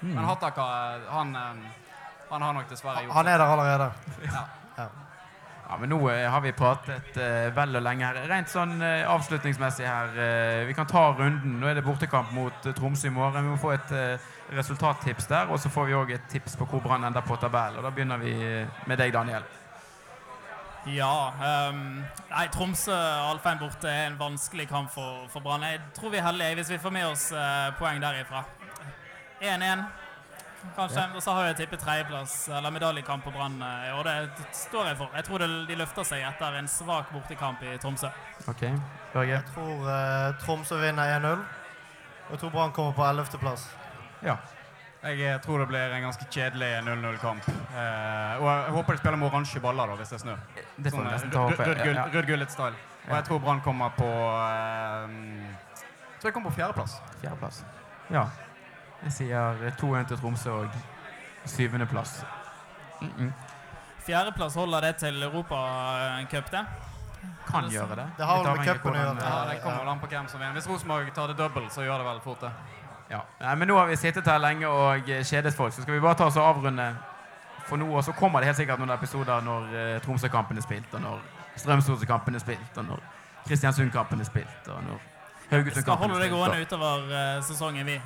Mm. Men Hattaka, eh, han, eh, han har nok dessverre gjort Han er der allerede. Ja. Ja. Ja, men nå eh, har vi pratet eh, vel og lenge her. Rent sånn eh, avslutningsmessig her, vi kan ta runden. Nå er det bortekamp mot Tromsø i morgen. Vi må få et resultattips der, og så får vi òg et tips på hvor Brann ender på tabellen. Og da begynner vi med deg, Daniel. Ja. Um, nei, Tromsø-Alfheim borte er en vanskelig kamp for, for Brann. Jeg tror vi er heldige hvis vi får med oss uh, poeng derifra. 1-1, kanskje. Og så har jeg tippet tredjeplass, eller medaljekamp på Brann eh, i år. Det står jeg for. Jeg tror det, de løfter seg etter en svak bortekamp i Tromsø. OK, Børge? Jeg tror uh, Tromsø vinner 1-0. Og jeg tror Brann kommer på 11.-plass. Ja. Jeg eh, tror det blir en ganske kjedelig 0-0-kamp. Eh, og jeg håper de spiller med oransje baller da, hvis det snør. Det Sånn, eh. Rød- Gullet-style. Og jeg tror Brann kommer på eh, Jeg tror jeg kommer på fjerdeplass. Fjerdeplass. Ja. Jeg sier eh, 2-1 til Tromsø og syvendeplass. Mm -mm. Fjerdeplass holder det til Europacup, det? Kan gjøre det. Det har vel med cupen å gjøre. Ja, det kommer vel an på hvem som vinner. Hvis Rosenborg tar det double, så gjør det vel fort det. Ja. Nei, men nå har vi sittet her lenge og eh, kjedet folk, så skal vi bare ta oss og avrunde for nå. Og så kommer det helt sikkert noen episoder når eh, Tromsø-kampen er spilt, og når Strømsgodset-kampen er spilt, og når Kristiansund-kampen er spilt, og når Skal Haugesund-kampen holde er det gående utover uh, sesongen, vi.